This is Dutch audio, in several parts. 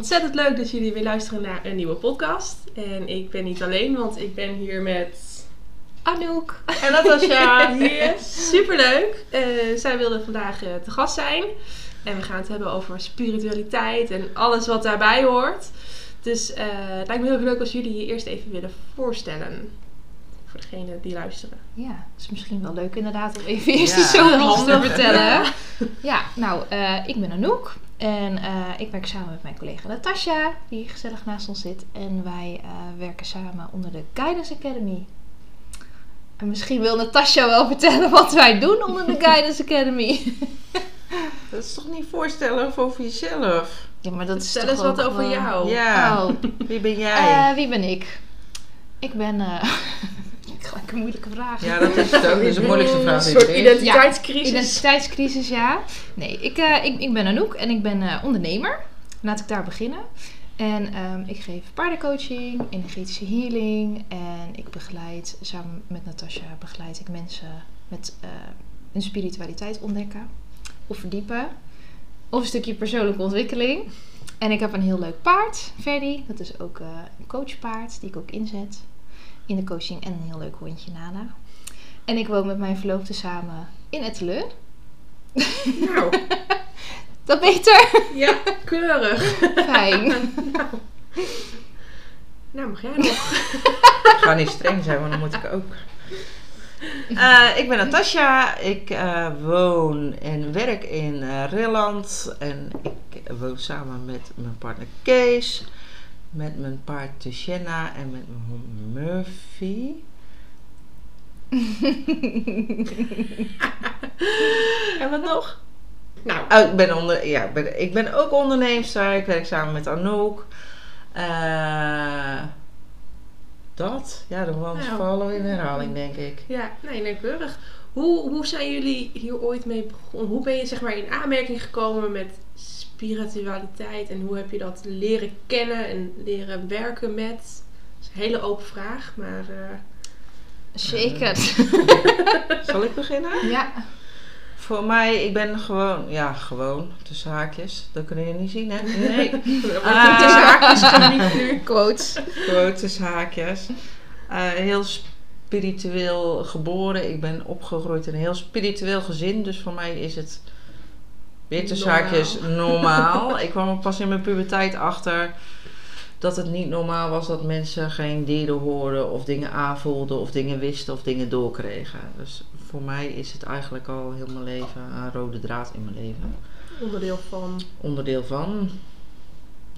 ontzettend leuk dat jullie weer luisteren naar een nieuwe podcast. En ik ben niet alleen, want ik ben hier met Anouk. en Natasja hier. Superleuk. Eh zij wilde vandaag eh, te gast zijn. En we gaan het hebben over spiritualiteit en alles wat daarbij hoort. Dus eh, het lijkt me heel erg leuk als jullie je eerst even willen voorstellen. Voor degenen die luisteren. Ja, het is misschien wel leuk inderdaad om even eerst Ja, over ons te handig. vertellen. Ja, nou, ik ben Anouk. En eh, ik werk samen met mijn collega Natasja, die gezellig naast ons zit. En wij eh, werken samen onder de Guidance Academy. En misschien wil Natasja wel vertellen wat wij doen onder de Guidance Academy. Dat is toch niet voorstellen over jezelf? Ja, maar dat is toch eens wat ook over jou. Ja. Oh, Wie ben jij? eh, wie ben ik? Ik ben... gelijk een moeilijke vraag. ja, dat is het ook. Dat is de moeilijkste vraag Een soort er is. identiteitscrisis. Identiteitscrisis, ja. Nee, ik, eh, ik, ik ben Anouk en ik ben eh, ondernemer. Laat ik daar beginnen. En ehm, ik geef paardencoaching, energetische healing. En ik begeleid, samen met Natasja, begeleid ik mensen met eh hun spiritualiteit ontdekken. Of verdiepen. Of een stukje persoonlijke ontwikkeling. En ik heb een heel leuk paard, Ferdy. Dat is ook eh, een coachpaard die ik ook inzet in de coaching. En een heel leuk hondje, Nana. En ik woon met mijn verloofde samen in Etteleur. Nou, Dat beter? ja, keurig. Fijn. Nou, mag jij nog? Ik ga niet streng zijn, want dan moet ik ook. Eh, ik ben Natasja. Ik eh, woon en werk in eh Rilland. En ik woon samen met mijn partner Kees. Met mijn paard Tiziana en met mijn hond Murphy. en wat nog? Nou, Oh, ik, ben onder, ja, ik ben, ik ben ook onderneemster. Ik werk samen met Anouk. Eh, dat? Ja, dan was Nou. in herhaling, denk ik. ja, nee, nee, keurig. Hoe, hoe zijn jullie hier ooit mee begonnen? Hoe ben je zeg maar in aanmerking gekomen met spiritualiteit? En hoe heb je dat leren kennen en leren werken met? Dat is een hele open vraag, maar... eh, Zeker. Zal ik beginnen? Ja. Voor mij, ik ben gewoon, ja, gewoon, tussen haakjes. Dat kunnen jullie niet zien, hè? Nee. Ah. tussen haakjes nu. Quotes. Tussen haakjes. Eh, heel spiritueel geboren. Ik ben opgegroeid in een heel spiritueel gezin. Dus voor mij is het Normaal. haakjes normaal. ik kwam er pas in mijn puberteit achter dat het niet normaal was dat mensen geen dieren hoorden of dingen aanvoelden of dingen wisten of dingen doorkregen. Dus voor mij is het eigenlijk al heel mijn leven een rode draad in mijn leven. Onderdeel van... Onderdeel van.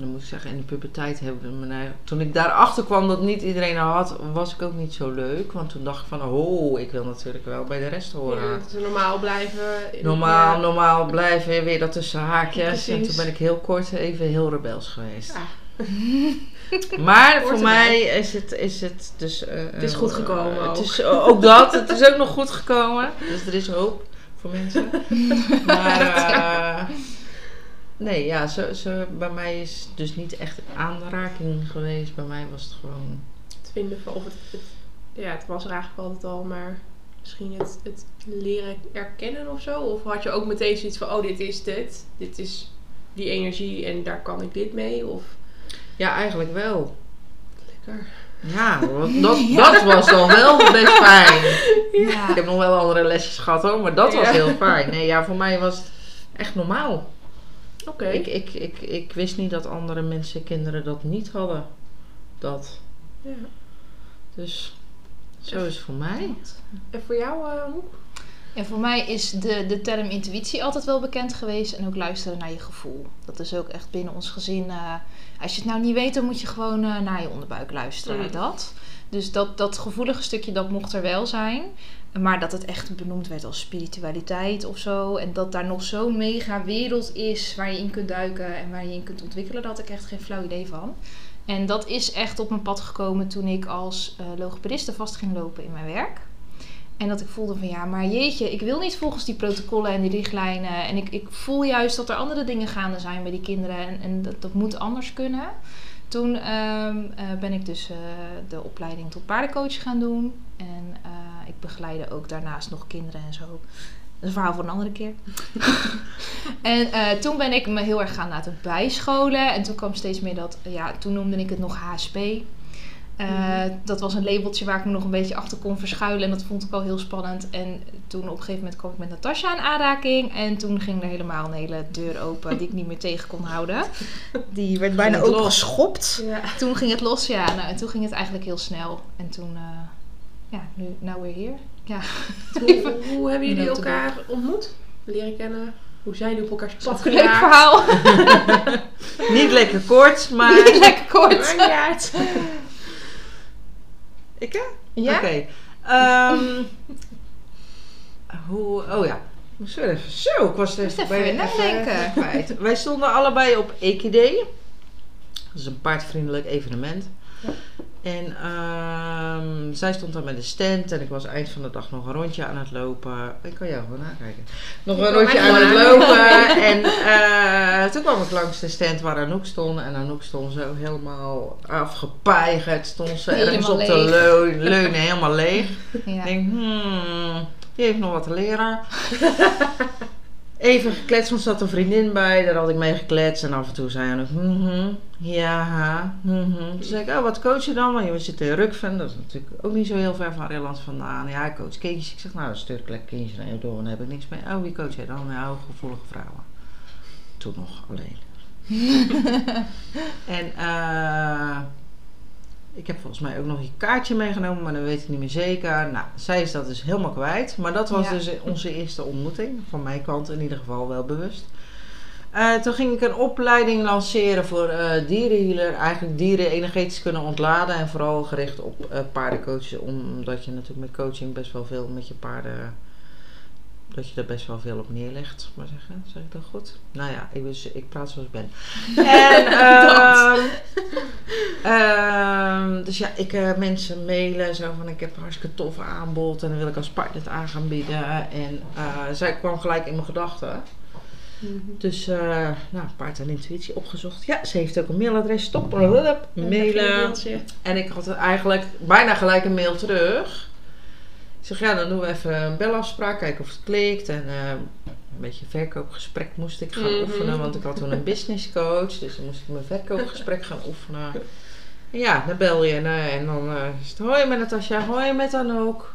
Dan moet ik zeggen, in de puberteit hebben we mijn Toen ik daarachter kwam dat niet iedereen er had, was ik ook niet zo leuk. Want toen dacht ik van, oh, ik wil natuurlijk wel bij de rest horen. Ja, dat we normaal blijven. Normaal, Ja. normaal blijven, weer dat tussen haakjes. En toen ben ik heel kort even heel rebels geweest. Ja. Maar Hoort voor mij is het, is het dus... eh, Het is eh, goed gekomen Het ook. is ook dat. Het is ook nog goed gekomen. Dus er is hoop voor mensen. Maar... nee, ja, zo, zo, bij mij is het dus niet echt aanraking geweest. Bij mij was het gewoon... Het vinden van... Of het, het- ja, het was er eigenlijk altijd al, maar... Misschien het, het leren erkennen of zo? Of had je ook meteen zoiets van... Oh, dit is dit. Dit is die energie en daar kan ik dit mee? Of... Ja, eigenlijk wel. Lekker. Ja, dat, dat was dan wel best fijn. Ja. Ik heb nog wel andere lesjes gehad hoor, maar dat was heel fijn. Nee, ja, voor mij was het echt normaal. Oké. Ik, ik, ik, ik wist niet dat andere mensen, kinderen dat niet hadden. Dat. Ja. Dus zo is het voor mij. En voor jou, eh, Anouk? En voor mij is de, de term intuïtie altijd wel bekend geweest. En ook luisteren naar je gevoel. Dat is ook echt binnen ons gezin. eh, als je het nou niet weet, dan moet je gewoon eh, naar je onderbuik luisteren. Mm. Dat. Dus dat, dat gevoelige stukje, dat mocht er wel zijn. Maar dat het echt benoemd werd als spiritualiteit of zo. En dat daar nog zo'n mega wereld is waar je in kunt duiken en waar je in kunt ontwikkelen. Daar had ik echt geen flauw idee van. En dat is echt op mijn pad gekomen toen ik als eh logopediste vast ging lopen in mijn werk. En dat ik voelde van ja, maar jeetje, ik wil niet volgens die protocollen en die richtlijnen. En ik, ik voel juist dat er andere dingen gaande zijn bij die kinderen. En, en dat, dat moet anders kunnen. Toen ehm, eh, ben ik dus eh, de opleiding tot paardencoach gaan doen. En ik begeleide ook daarnaast nog kinderen en zo. is een verhaal voor een andere keer. en eh, toen ben ik me heel erg gaan laten bijscholen. En toen kwam steeds meer dat, ja, toen noemde ik het nog HSP. Uh, Mhm. Dat was een labeltje waar ik me nog een beetje achter kon verschuilen. En dat vond ik al heel spannend. En toen op een gegeven moment kwam ik met Natasja in aanraking. En toen ging er helemaal een hele deur open die ik niet meer tegen kon houden. Die werd bijna opengeschopt. Ja. Toen ging het los, ja. Nou, en toen ging het eigenlijk heel snel. En toen, eh, ja, nu, nou weer hier. Ja, Hoe, hoe hebben jullie elkaar ontmoet? Leren kennen? Hoe zijn jullie op elkaars pad een leuk geraakt? verhaal. Niet lekker kort, maar... Niet lekker kort. Ik hè? Ja? Oké. Ehm, hoe, oh ja. Even, zo, ik was er even bij- nadenken. kwijt. Wij stonden allebei op EKD. Dat is een paardvriendelijk evenement. En ehm, zij stond dan met de stand en ik was eind van de dag nog een rondje aan het lopen. Ik kan jou gewoon nakijken. Nog Ik een rondje aan het lopen. En eh, toen kwam ik langs de stand waar Anouk stond. En Anouk stond zo helemaal afgepeigerd. Stond ze ergens Helemaal op te leeg. leu- leunen, helemaal leeg. Ja. Ik denk, hmm, die heeft nog wat te leren. Even gekletst, want er zat een vriendin bij. Daar had ik mee gekletst. En af en toe zei hij nog, mhm, ja, mhm. Toen zei ik, oh, wat coach je dan? Want je zit in Rukven. Dat is natuurlijk ook niet zo heel ver van Rilland vandaan. Ja, ik coach kindjes. Ik zeg, nou, dan stuur ik lekker kindjes naar je door. En daar heb ik niks mee. Oh, wie coach jij dan? Ja, gevoelige vrouwen. Toen nog alleen. en eh ik heb volgens mij ook nog je kaartje meegenomen, maar dat weet ik niet meer zeker. Nou, zij is dat dus helemaal kwijt. Maar dat was Ja. dus onze eerste ontmoeting. Van mijn kant in ieder geval wel bewust. Eh, toen ging ik een opleiding lanceren voor eh dierenhealer. Eigenlijk dieren energetisch kunnen ontladen. En vooral gericht op eh paardencoaches. Omdat je natuurlijk met coaching best wel veel met je paarden... Dat je er best wel veel op neerlegt, maar zeggen. Zeg ik dat goed? Nou ja, ik, dus, ik praat zoals ik ben. En, ehm, ehm, dus ja, ik eh, mensen mailen zo van ik heb een hartstikke tof aanbod en dan wil ik als partner het aan gaan bieden. En eh, zij kwam gelijk in mijn gedachten. Dus, eh nou, paard en intuïtie opgezocht. Ja, ze heeft ook een mailadres. Stop, mailen. En ik had eigenlijk bijna gelijk een mail terug. Ik zeg, ja, dan doen we even een belafspraak, kijken of het klikt. En eh, een beetje verkoopgesprek moest ik gaan Mhm. oefenen, want ik had toen een business coach. Dus dan moest ik mijn verkoopgesprek gaan oefenen. En ja, dan bel je en, eh, en dan eh, is het hoi met Natasja, hoi met Anouk.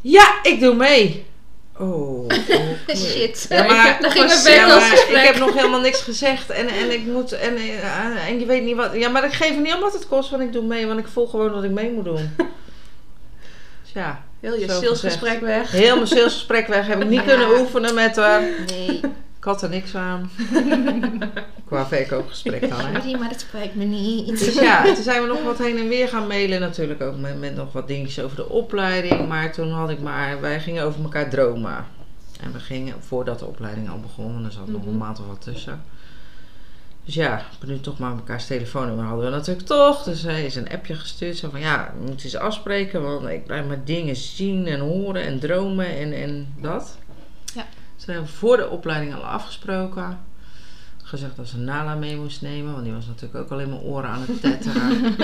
Ja, ik doe mee. Oh. Shit. Ja, maar, Daar ging ja, maar ik heb nog helemaal niks gezegd en, en ik moet en, en je weet niet wat. Ja, maar ik geef niet om wat het kost, want ik doe mee, want ik voel gewoon dat ik mee moet doen. Dus ja, Heel je salesgesprek weg. heel mijn salesgesprek weg heb ik niet Ja. kunnen oefenen met haar. Nee, Ik had er niks aan. Qua verkoopgesprek dan, hè. sorry, maar het spijt me niet. Dus ja, toen zijn we nog wat heen en weer gaan mailen natuurlijk ook met, met nog wat dingetjes over de opleiding. Maar toen had ik maar, wij gingen over elkaar dromen. En we gingen, voordat de opleiding al begon, er zat nog een Mhm. maand of wat tussen. Dus ja, we nu toch maar mekaars telefoonnummer hadden we natuurlijk toch. Dus hij is een appje gestuurd. Zo van ja, we moeten eens afspreken. Want ik blijf maar dingen zien en horen en dromen en, en dat. Ja. Dus toen hebben we voor de opleiding al afgesproken. Gezegd dat ze Nala mee moest nemen. Want die was natuurlijk ook alleen maar oren aan het tetteren.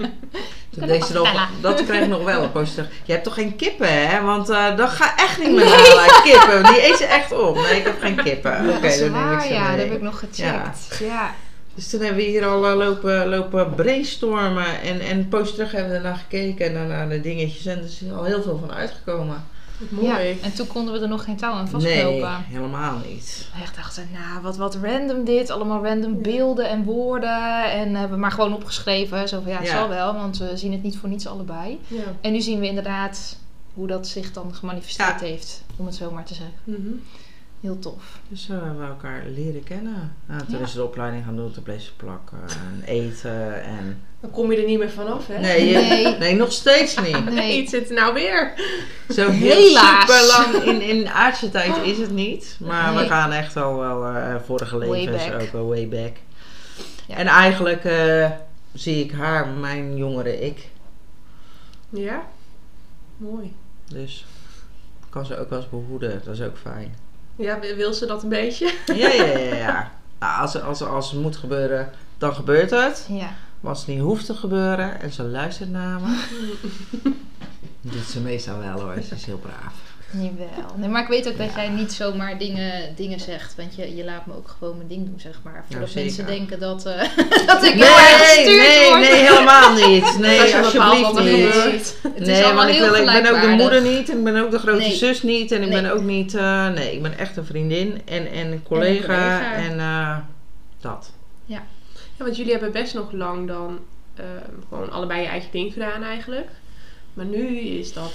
Toen deed ze nog, dat kreeg nog wel een positief. Je hebt toch geen kippen, hè? Want eh, dat gaat echt niet met Nala. Kippen, die eet ze echt op. Nee, ik heb geen kippen. Oké, dat neem ik ze ja, dat heb ik nog gecheckt. Ja. Dus toen hebben we hier al eh, lopen, lopen brainstormen. En, en poos terug hebben we ernaar gekeken en daarna de dingetjes. En er is al heel veel van uitgekomen. Mooi. Ja, En toen konden we er nog geen touw aan vastknopen. Nee, helemaal niet. Echt dachten, nou, wat, wat random dit. Allemaal random beelden en woorden. En hebben we maar gewoon opgeschreven. Zo van, ja, het Ja. zal wel, want we zien het niet voor niets allebei. Ja. En nu zien we inderdaad hoe dat zich dan gemanifesteerd Ja. heeft. Om het zo maar te zeggen. Mhm. Heel tof. Dus zo hebben we elkaar leren kennen. Nou, toen Ja. is de opleiding gaan doen, toen bleef ze plakken en eten. En... Dan kom je er niet meer vanaf, hè? Nee, je- Nee. nee, nog steeds niet. Nee. Iets zit er nou weer. Zo heel Helaas. super lang in, in aardse tijd is het niet. Maar we gaan echt al wel eh, vorige levens ook wel way back. Ja. En eigenlijk eh, zie ik haar, mijn jongere ik. Ja. Mooi. Dus kan ze ook wel eens behoeden. Dat is ook fijn. Ja, wil ze dat een beetje? Ja, ja, ja. ja. Nou, als, als, als het moet gebeuren, dan gebeurt het. Ja. Maar als het niet hoeft te gebeuren en ze luistert naar me, doet ze meestal wel hoor. Ze is heel braaf. Jawel. Nee, maar ik weet ook dat jij niet zomaar dingen, dingen zegt. Want je, je laat me ook gewoon mijn ding doen, zeg maar. Voordat mensen denken dat, eh, dat ik Nee, heel erg gestuurd nee, word. nee, helemaal niet. Nee, Als je alsjeblieft niet. gebeurt. Het is Nee, want ik, wil, ik ben ook de moeder niet, en ik ben ook de grote Nee. zus niet, en ik ben ook niet, eh, nee, ik ben echt een vriendin en, en een collega collega. en, eh, dat. Ja, want jullie hebben best nog lang dan ehm, gewoon allebei je eigen ding gedaan eigenlijk. Maar nu is dat,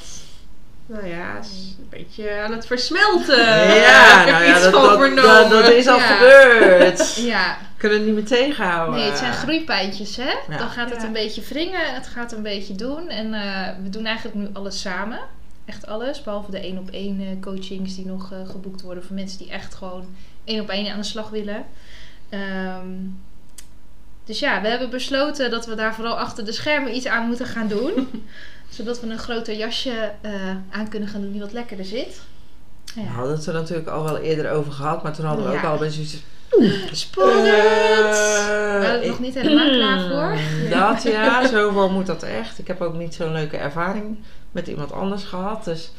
nou ja, is een beetje aan het versmelten. ja, ik heb nou ja, iets dat, van dat, vernomen. dat, dat is al Ja. gebeurd. Ja, Kunnen het niet meer tegenhouden. nee, het zijn groeipijntjes, hè? Ja. Dan gaat het Ja. een beetje wringen, het gaat een beetje doen. En eh, we doen eigenlijk nu alles samen. Echt alles, behalve de één op één eh, coachings die nog eh, geboekt worden voor mensen die echt gewoon één op één aan de slag willen. Ehm, dus ja, we hebben besloten dat we daar vooral achter de schermen iets aan moeten gaan doen. zodat we een groter jasje eh, aan kunnen gaan doen die wat lekkerder zit. We Ja. hadden het er natuurlijk al wel eerder over gehad, maar toen hadden we Ja. ook al bij zoiets... Spannend! Eh, we waren er nog niet helemaal klaar voor. Dat ja, zoveel moet dat echt. Ik heb ook niet zo'n leuke ervaring met iemand anders gehad. Dus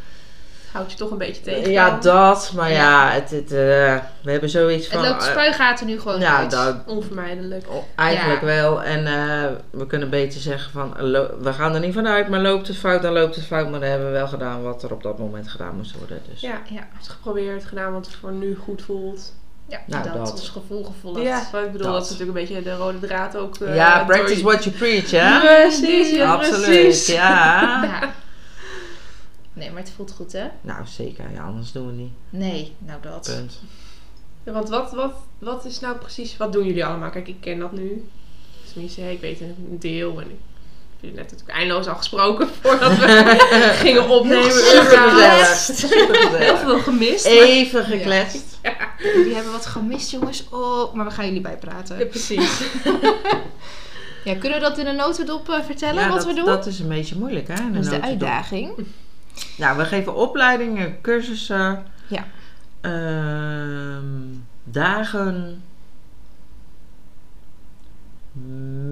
Houdt je toch een beetje tegen. ja, dat. Maar ja, het, het, eh, we hebben zoiets van... Het loopt eh, spuigaten nu gewoon ja, uit. dat, Onvermijdelijk. oh, eigenlijk Ja. wel. En eh, we kunnen beter zeggen van... we gaan er niet vanuit, maar loopt het fout, dan loopt het fout. Maar dan hebben we wel gedaan wat er op dat moment gedaan moest worden. Dus. Ja, Ja, het geprobeerd gedaan wat voor nu goed voelt. ja Nou, dat, dat. ons gevoel gevolgd. Ja, want ik bedoel, dat. Dat. is natuurlijk een beetje de rode draad ook. eh, Ja, practice je- what you preach, hè? Precies, ja, Absoluut, precies. ja. Ja. Nee, maar het voelt goed, hè? Nou, zeker. Ja, anders doen we het niet. Nee, nou dat. Punt. Ja, want wat, wat, wat is nou precies, wat doen jullie allemaal? Kijk, ik ken dat nu. Tenminste, ik weet een deel en ik heb jullie net natuurlijk eindeloos al gesproken voordat we gingen opnemen. Super Heel veel gemist. maar- Even gekletst. Jullie hebben wat gemist, jongens. Oh, maar we gaan jullie bijpraten. Ja, precies. Ja, kunnen we dat in een notendop eh, vertellen, Ja, wat dat, we doen? dat is een beetje moeilijk, hè? in Dat is de uitdaging. Nou, we geven opleidingen, cursussen, Ja. ehm, dagen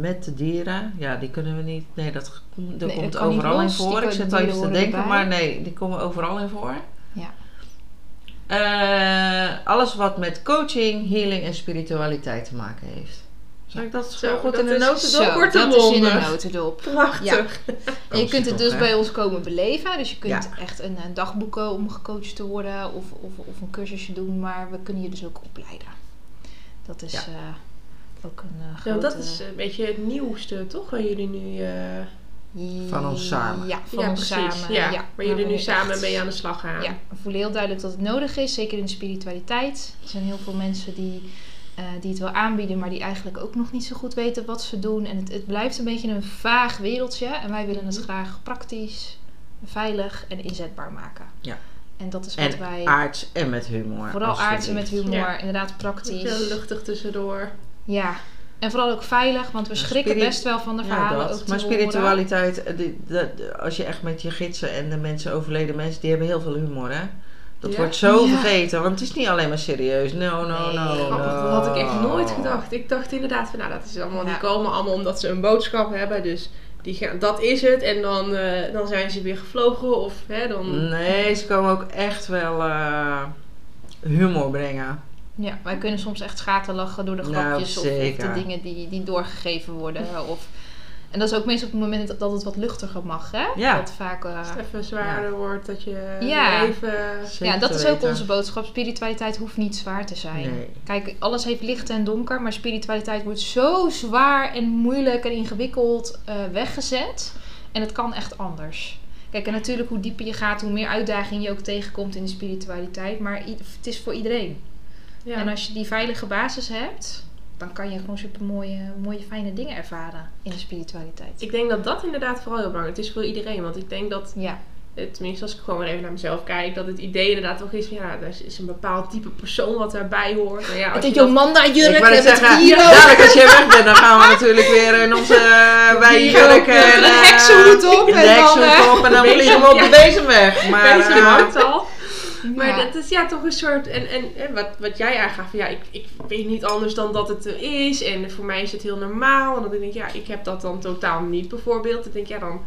met de dieren. Ja, die kunnen we niet. Nee, dat, dat Nee, komt dat overal in. Die voor. Ik zit al even te denken, erbij. maar nee, die komen overal in voor. Ja. Eh, alles wat met coaching, healing en spiritualiteit te maken heeft. Zal ik dat zo Zo, goed dat in de notendop? Dat is in een bondig. notendop. Prachtig. En je kunt het dus bij ons komen beleven. Dus je kunt Ja. echt een, een dag boeken om gecoacht te worden of, of, of een cursusje doen. Maar we kunnen je dus ook opleiden. Dat is Ja. eh, ook een eh Ja, grote... dat is een beetje het nieuwste, toch? Waar jullie nu... eh, Van ons samen. Ja, van ja, ons precies. samen. Ja, Ja, waar jullie nu samen mee aan de slag gaan. Ja, we voelen heel duidelijk dat het nodig is. Zeker in de spiritualiteit. Er zijn heel veel mensen die, eh, die het wel aanbieden, maar die eigenlijk ook nog niet zo goed weten wat ze doen. En het, het blijft een beetje een vaag wereldje. En wij willen het Mhm. graag praktisch, veilig en inzetbaar maken. Ja. En dat is wat En wij... aards en met humor. Vooral aards en met humor, Ja. inderdaad praktisch. luchtig tussendoor. Ja, en vooral ook veilig, want we schrikken best wel van de Ja, verhalen dat. ook Maar spiritualiteit, eh, die- als je echt met je gidsen en de mensen, overleden mensen, die hebben heel veel humor, hè? Dat Ja? wordt zo Ja. vergeten, want het is niet alleen maar serieus. No, no, Nee. no, dat had ik echt nooit gedacht. Ik dacht inderdaad van, nou, dat is allemaal, Ja. die komen allemaal omdat ze een boodschap hebben. Dus die gaan, dat is het. En dan, eh, dan zijn ze weer gevlogen. Of hè, dan... Nee, ze komen ook echt wel eh, humor brengen. Ja, wij kunnen soms echt schaterlachen door de Nou, grapjes of, of de dingen die, die doorgegeven worden. Of, en dat is ook meestal op het moment dat, dat het wat luchtiger mag, hè? Ja. Dat vaak... eh, even zwaarder wordt, dat je Ja. even... Zeker ja, dat is ook weten. onze boodschap. Spiritualiteit hoeft niet zwaar te zijn. Nee. Kijk, alles heeft licht en donker, maar spiritualiteit wordt zo zwaar en moeilijk en ingewikkeld eh, weggezet. En het kan echt anders. Kijk, en natuurlijk hoe dieper je gaat, hoe meer uitdaging je ook tegenkomt in de spiritualiteit. Maar het is voor iedereen. Ja. En als je die veilige basis hebt, dan kan je gewoon super mooie, mooie fijne dingen ervaren in de spiritualiteit. Ik denk dat dat inderdaad vooral heel belangrijk is voor iedereen. Want ik denk dat, Ja, eh, tenminste als ik gewoon maar even naar mezelf kijk, dat het idee inderdaad toch is van ja, er is een bepaald type persoon wat daarbij hoort. En ja, als met je die dat- Jomanda jurk Ik wou net en zeggen, Giro. dadelijk als jij weg bent, dan gaan we natuurlijk weer in onze uh, wijjurk Met en een eh, heksenhoed op de en dan, heksenhoed eh, op en dan vliegen we op de bezemweg. Maar eh, al. Maar Ja. dat is ja toch een soort. En, en, en wat, wat jij aangaf, van, ja, ik, ik weet niet anders dan dat het er is. En voor mij is het heel normaal. En dan denk ik, ja, ik heb dat dan totaal niet bijvoorbeeld. Dan denk ik, ja, dan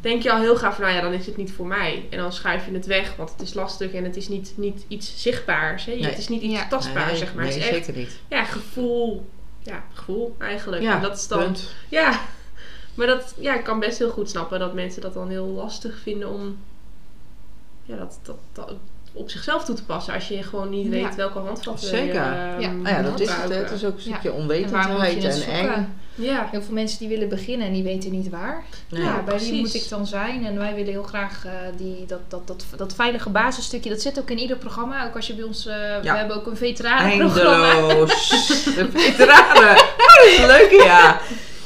denk je al heel graag van, nou ja, dan is het niet voor mij. En dan schuif je het weg, want het is lastig en het is niet, niet iets zichtbaars. Hè? Nee. Het is niet iets Ja. tastbaars, Nee, zeg maar. Nee, het is echt zeker niet. ja, gevoel. Ja, gevoel eigenlijk. Ja, en dat is dan, punt. ja, maar dat, ja, ik kan best heel goed snappen dat mensen dat dan heel lastig vinden om ja, dat, dat, dat op zichzelf toe te passen. Als je gewoon niet Ja. weet welke handvatten je Zeker. ehm, Ja. Nou ja, dat is het. Het is ook een stukje je onwetendheid en eng. Ja, Heel veel mensen die willen beginnen en die weten niet waar. Nee. Ja, bij wie moet ik dan zijn? En wij willen heel graag eh, die, dat, dat, dat, dat veilige basisstukje. Dat zit ook in ieder programma. Ook als je bij ons... eh, We hebben ook een veteranenprogramma. Eindeloos. De veteranen. Oh, dat is een leuke, ja.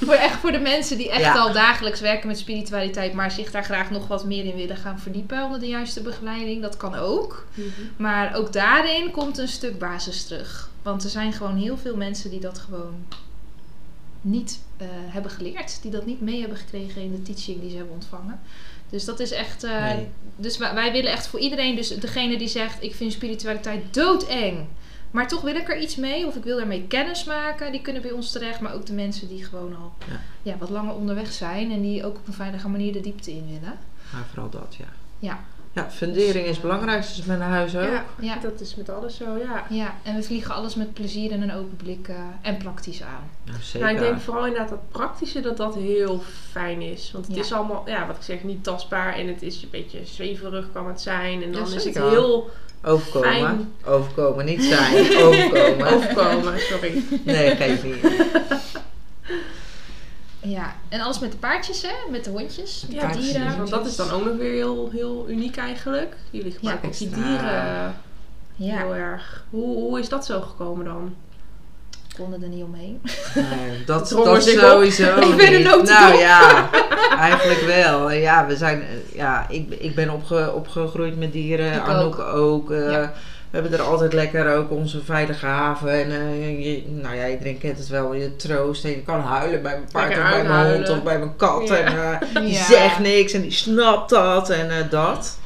Voor, echt voor de mensen die echt Ja. al dagelijks werken met spiritualiteit. Maar zich daar graag nog wat meer in willen gaan verdiepen. Onder de juiste begeleiding. Dat kan ook. Mhm. Maar ook daarin komt een stuk basis terug. Want er zijn gewoon heel veel mensen die dat gewoon niet eh, hebben geleerd. Die dat niet mee hebben gekregen in de teaching die ze hebben ontvangen. Dus dat is echt. eh, Nee. Dus wij, wij willen echt voor iedereen, dus degene die zegt: Ik vind spiritualiteit doodeng. Maar toch wil ik er iets mee, of ik wil ermee kennis maken, die kunnen bij ons terecht. Maar ook de mensen die gewoon al Ja. ja. wat langer onderweg zijn en die ook op een veilige manier de diepte in willen. Maar vooral dat, ja. Ja. Ja, fundering is het belangrijkste dus met een huis ook. Ja, Ja. dat is met alles zo, ja. Ja, en we vliegen alles met plezier en een open blik eh, en praktisch aan. Nou, zeker. Nou, ik denk vooral inderdaad dat praktische dat dat heel fijn is. Want het Ja. is allemaal, ja, wat ik zeg, niet tastbaar en het is een beetje zweverig kan het zijn. En dan Ja, is het heel Overkomen. Fijn. Overkomen, niet zijn. Overkomen. overkomen, sorry. Nee, geef niet. Ja, en alles met de paardjes, hè? Met de hondjes, met Ja, de precies, dieren. Want dat is dan ook nog weer heel, heel uniek eigenlijk. Jullie gebruiken ook die dieren Ja, heel erg. Hoe, hoe is dat zo gekomen dan? Konden er niet omheen. Nee, dat, dat op. sowieso Ik ben een. Nou ja, eigenlijk wel. Ja, we zijn, eh, ja ik, ik ben opge, opgegroeid met dieren. Ik Anouk ook. eh, Ja. We hebben er altijd lekker ook onze veilige haven. En eh, je, nou ja, iedereen kent het wel. Je troost en je kan huilen bij mijn paard Lekker of bij mijn hond of bij mijn kat. Ja. En die Ja. zegt niks en die snapt dat en dat.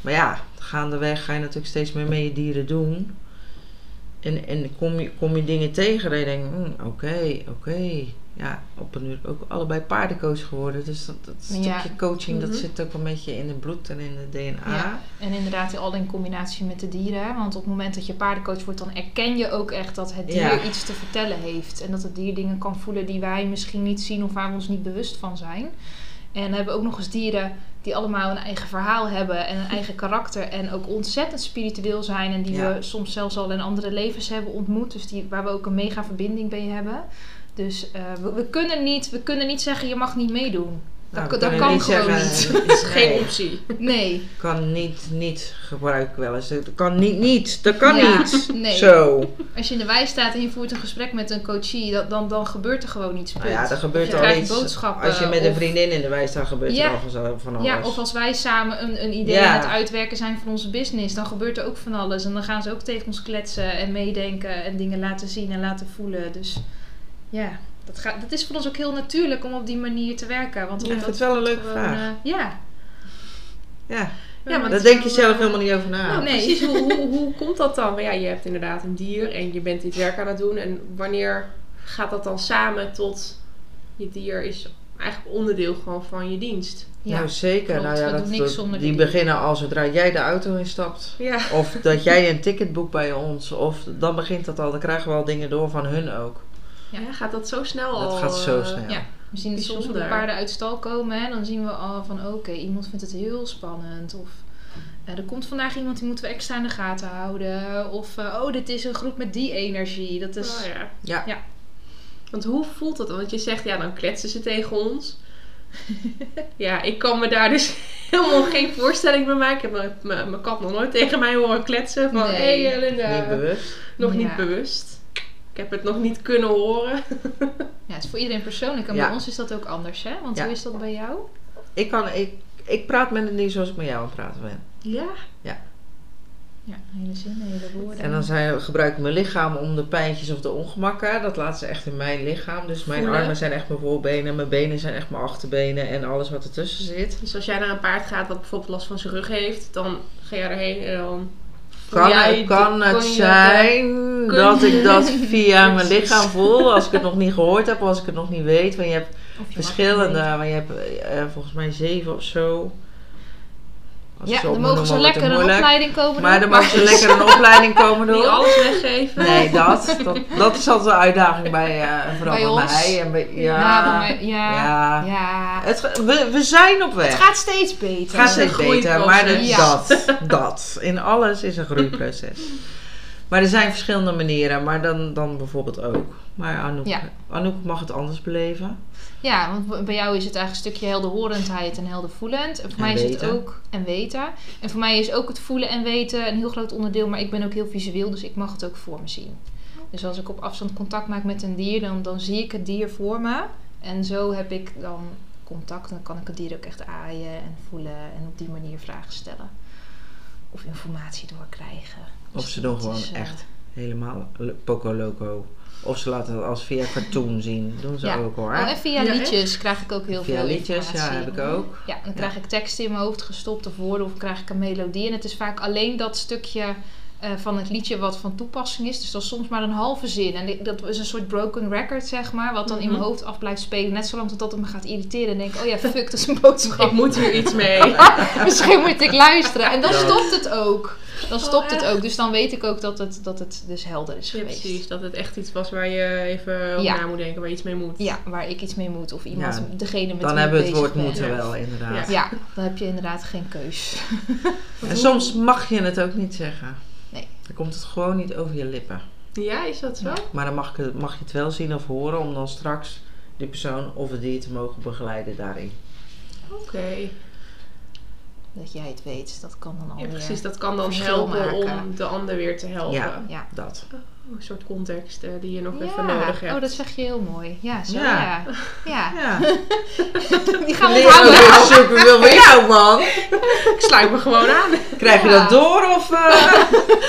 Maar ja, gaandeweg ga je natuurlijk steeds meer met je dieren doen. En, en kom, je, kom je dingen tegen dat je denkt, hm, oké, oké. Ja, op een uur ook allebei paardencoach geworden. Dus dat, dat stukje Ja. coaching, dat Mhm. zit ook een beetje in het bloed en in het DNA. Ja. En inderdaad al in combinatie met de dieren. Want op het moment dat je paardencoach wordt, dan erken je ook echt dat het dier Ja. iets te vertellen heeft. En dat het dier dingen kan voelen die wij misschien niet zien of waar we ons niet bewust van zijn. En we hebben ook nog eens dieren die allemaal een eigen verhaal hebben en een eigen karakter. En ook ontzettend spiritueel zijn. En die Ja. we soms zelfs al in andere levens hebben ontmoet. Dus die, waar we ook een mega verbinding mee hebben. Dus eh, we, we, kunnen niet, we kunnen niet zeggen je mag niet meedoen. Nou, dat kan niet gewoon zeggen, niet. Dat is geen nee, optie. Nee. kan niet, niet gebruiken wel eens. Dat kan niet, niet. Dat kan Ja, niet. nee. Zo. Als je in de wei staat en je voert een gesprek met een coachie, dat, dan, dan gebeurt er gewoon iets. Nou ja, er gebeurt je al iets. boodschappen. Als je met een vriendin in de wei staat, gebeurt Ja. er al van alles. Ja, of als wij samen een, een idee Ja. aan het uitwerken zijn van onze business, dan gebeurt er ook van alles. En dan gaan ze ook tegen ons kletsen en meedenken en dingen laten zien en laten voelen. Dus ja, dat, gaat, dat is voor ons ook heel natuurlijk om op die manier te werken. Want Ja, dat ik vind het wel een leuke gewoon, vraag. eh, ja. Ja, Ja, maar daar denk je is zelf wel, helemaal niet over na. Nou, Nee. precies. Hoe, hoe, hoe komt dat dan? Maar ja, je hebt inderdaad een dier en je bent dit werk aan het doen. En wanneer gaat dat dan samen tot je dier is eigenlijk onderdeel gewoon van je dienst? Ja, nou zeker. klopt. Nou ja, dat, niks die die beginnen al zodra jij de auto instapt. Ja. Of dat jij een ticket boekt bij ons. Of dan begint dat al. Dan krijgen we al dingen door van hun ook. Ja. Ja, gaat dat zo snel al? Dat gaat zo eh, snel. Ja. We zien het soms de paarden uit stal komen. Hè, dan zien we al van oké, iemand vindt het heel spannend. Of eh, er komt vandaag iemand die moeten we extra in de gaten houden. Of eh, oh, dit is een groep met die energie. Dat is, Oh, ja. Ja. Ja. Want hoe voelt dat dan? Want je zegt, ja, dan kletsen ze tegen ons. ja, ik kan me daar dus helemaal geen voorstelling bij maken. Ik heb mijn- kat nog nooit tegen mij horen kletsen. Van, hé Nee. hey, Linda, Niet bewust. nog Ja. niet bewust. Ik heb het nog niet kunnen horen. Ja, het is voor iedereen persoonlijk. En Ja. bij ons is dat ook anders, hè? Want Ja. hoe is dat bij jou? Ik, kan, ik, ik praat met het niet zoals ik met jou aan het praten ben. Ja. Ja, hele zinnen, hele woorden. En dan zijn, gebruik ik mijn lichaam om de pijntjes of de ongemakken. Dat laat ze echt in mijn lichaam. Dus mijn Voelen. armen zijn echt mijn voorbenen. Mijn benen zijn echt mijn achterbenen. En alles wat ertussen zit. Dus als jij naar een paard gaat wat bijvoorbeeld last van zijn rug heeft, dan ga jij erheen en dan... Kan, jij kan het zijn dat ik dat via mijn lichaam voel. Als ik het nog niet gehoord heb. Of als ik het nog niet weet. Want je hebt je verschillende, maar je hebt eh, volgens mij zeven of zo. Als Ja, dan mogen ze lekker een opleiding komen Maar doen. dan mogen ze lekker een opleiding komen doen. Niet alles weggeven. Nee, dat, dat, dat is altijd een uitdaging bij, eh vooral Bij bij, ons. mij. En bij, ja, Ja, bij ja. ja. Ja. Het, we, we zijn op weg. Het gaat steeds beter. Het gaat steeds beter, maar dat, Ja. dat, dat. In alles is een groeiproces. Maar er zijn verschillende manieren, maar dan, dan bijvoorbeeld ook. Maar Anouk, Ja. Anouk mag het anders beleven. Ja, want bij jou is het eigenlijk een stukje helderhorendheid en heldervoelend. En voor En mij is het ook en weten. En voor mij is ook het voelen en weten een heel groot onderdeel. Maar ik ben ook heel visueel, dus ik mag het ook voor me zien. Dus als ik op afstand contact maak met een dier, dan, dan zie ik het dier voor me. En zo heb ik dan contact. En dan kan ik het dier ook echt aaien en voelen. En op die manier vragen stellen. Of informatie doorkrijgen. Of Dus ze doen dat gewoon is, eh, echt helemaal poco loco. Of ze laten het als via cartoon zien. Doen ze Ja. ook hoor. Oh, en via Ja, liedjes krijg ik ook heel via veel liedjes, ja, heb ik ook. Ja, dan krijg ik teksten in mijn hoofd gestopt of woorden of krijg ik een melodie. En het is vaak alleen dat stukje eh, van het liedje wat van toepassing is. Dus dat is soms maar een halve zin. En dat is een soort broken record, zeg maar. Wat dan in mijn Mhm. hoofd af blijft spelen. Net zolang totdat het me gaat irriteren. En denk ik, oh ja, fuck, dat is een boodschap. Ik moet hier iets mee. Misschien moet ik luisteren. En dan Ja. stopt het ook. Dan stopt het ook. Dus dan weet ik ook dat het, dat het dus helder is Ja, geweest. precies. Dat het echt iets was waar je even over Ja. na moet denken, waar je iets mee moet. Ja, waar ik iets mee moet. Of iemand, Ja, degene met Dan wie hebben we het woord moeten Ja. wel, inderdaad. Ja, dan heb je inderdaad geen keus. En soms mag je het ook niet zeggen. Dan komt het gewoon niet over je lippen. Ja, is dat zo? Ja. Maar dan mag, je- mag je het wel zien of horen om dan straks die persoon of het dier te mogen begeleiden daarin. Oké. Dat jij het weet, dat kan dan Ja, alweer. precies. Dat kan dan helpen maken. om de ander weer te helpen. Ja. Ja. Dat. Een soort context eh, die je nog Ja. even nodig hebt. Oh, dat zeg je heel mooi. Ja, zo Ja. ja. Ja, die gaan we onthouden. weer super van jou, man. Ik sluit me gewoon aan. Krijg je dat door of... eh?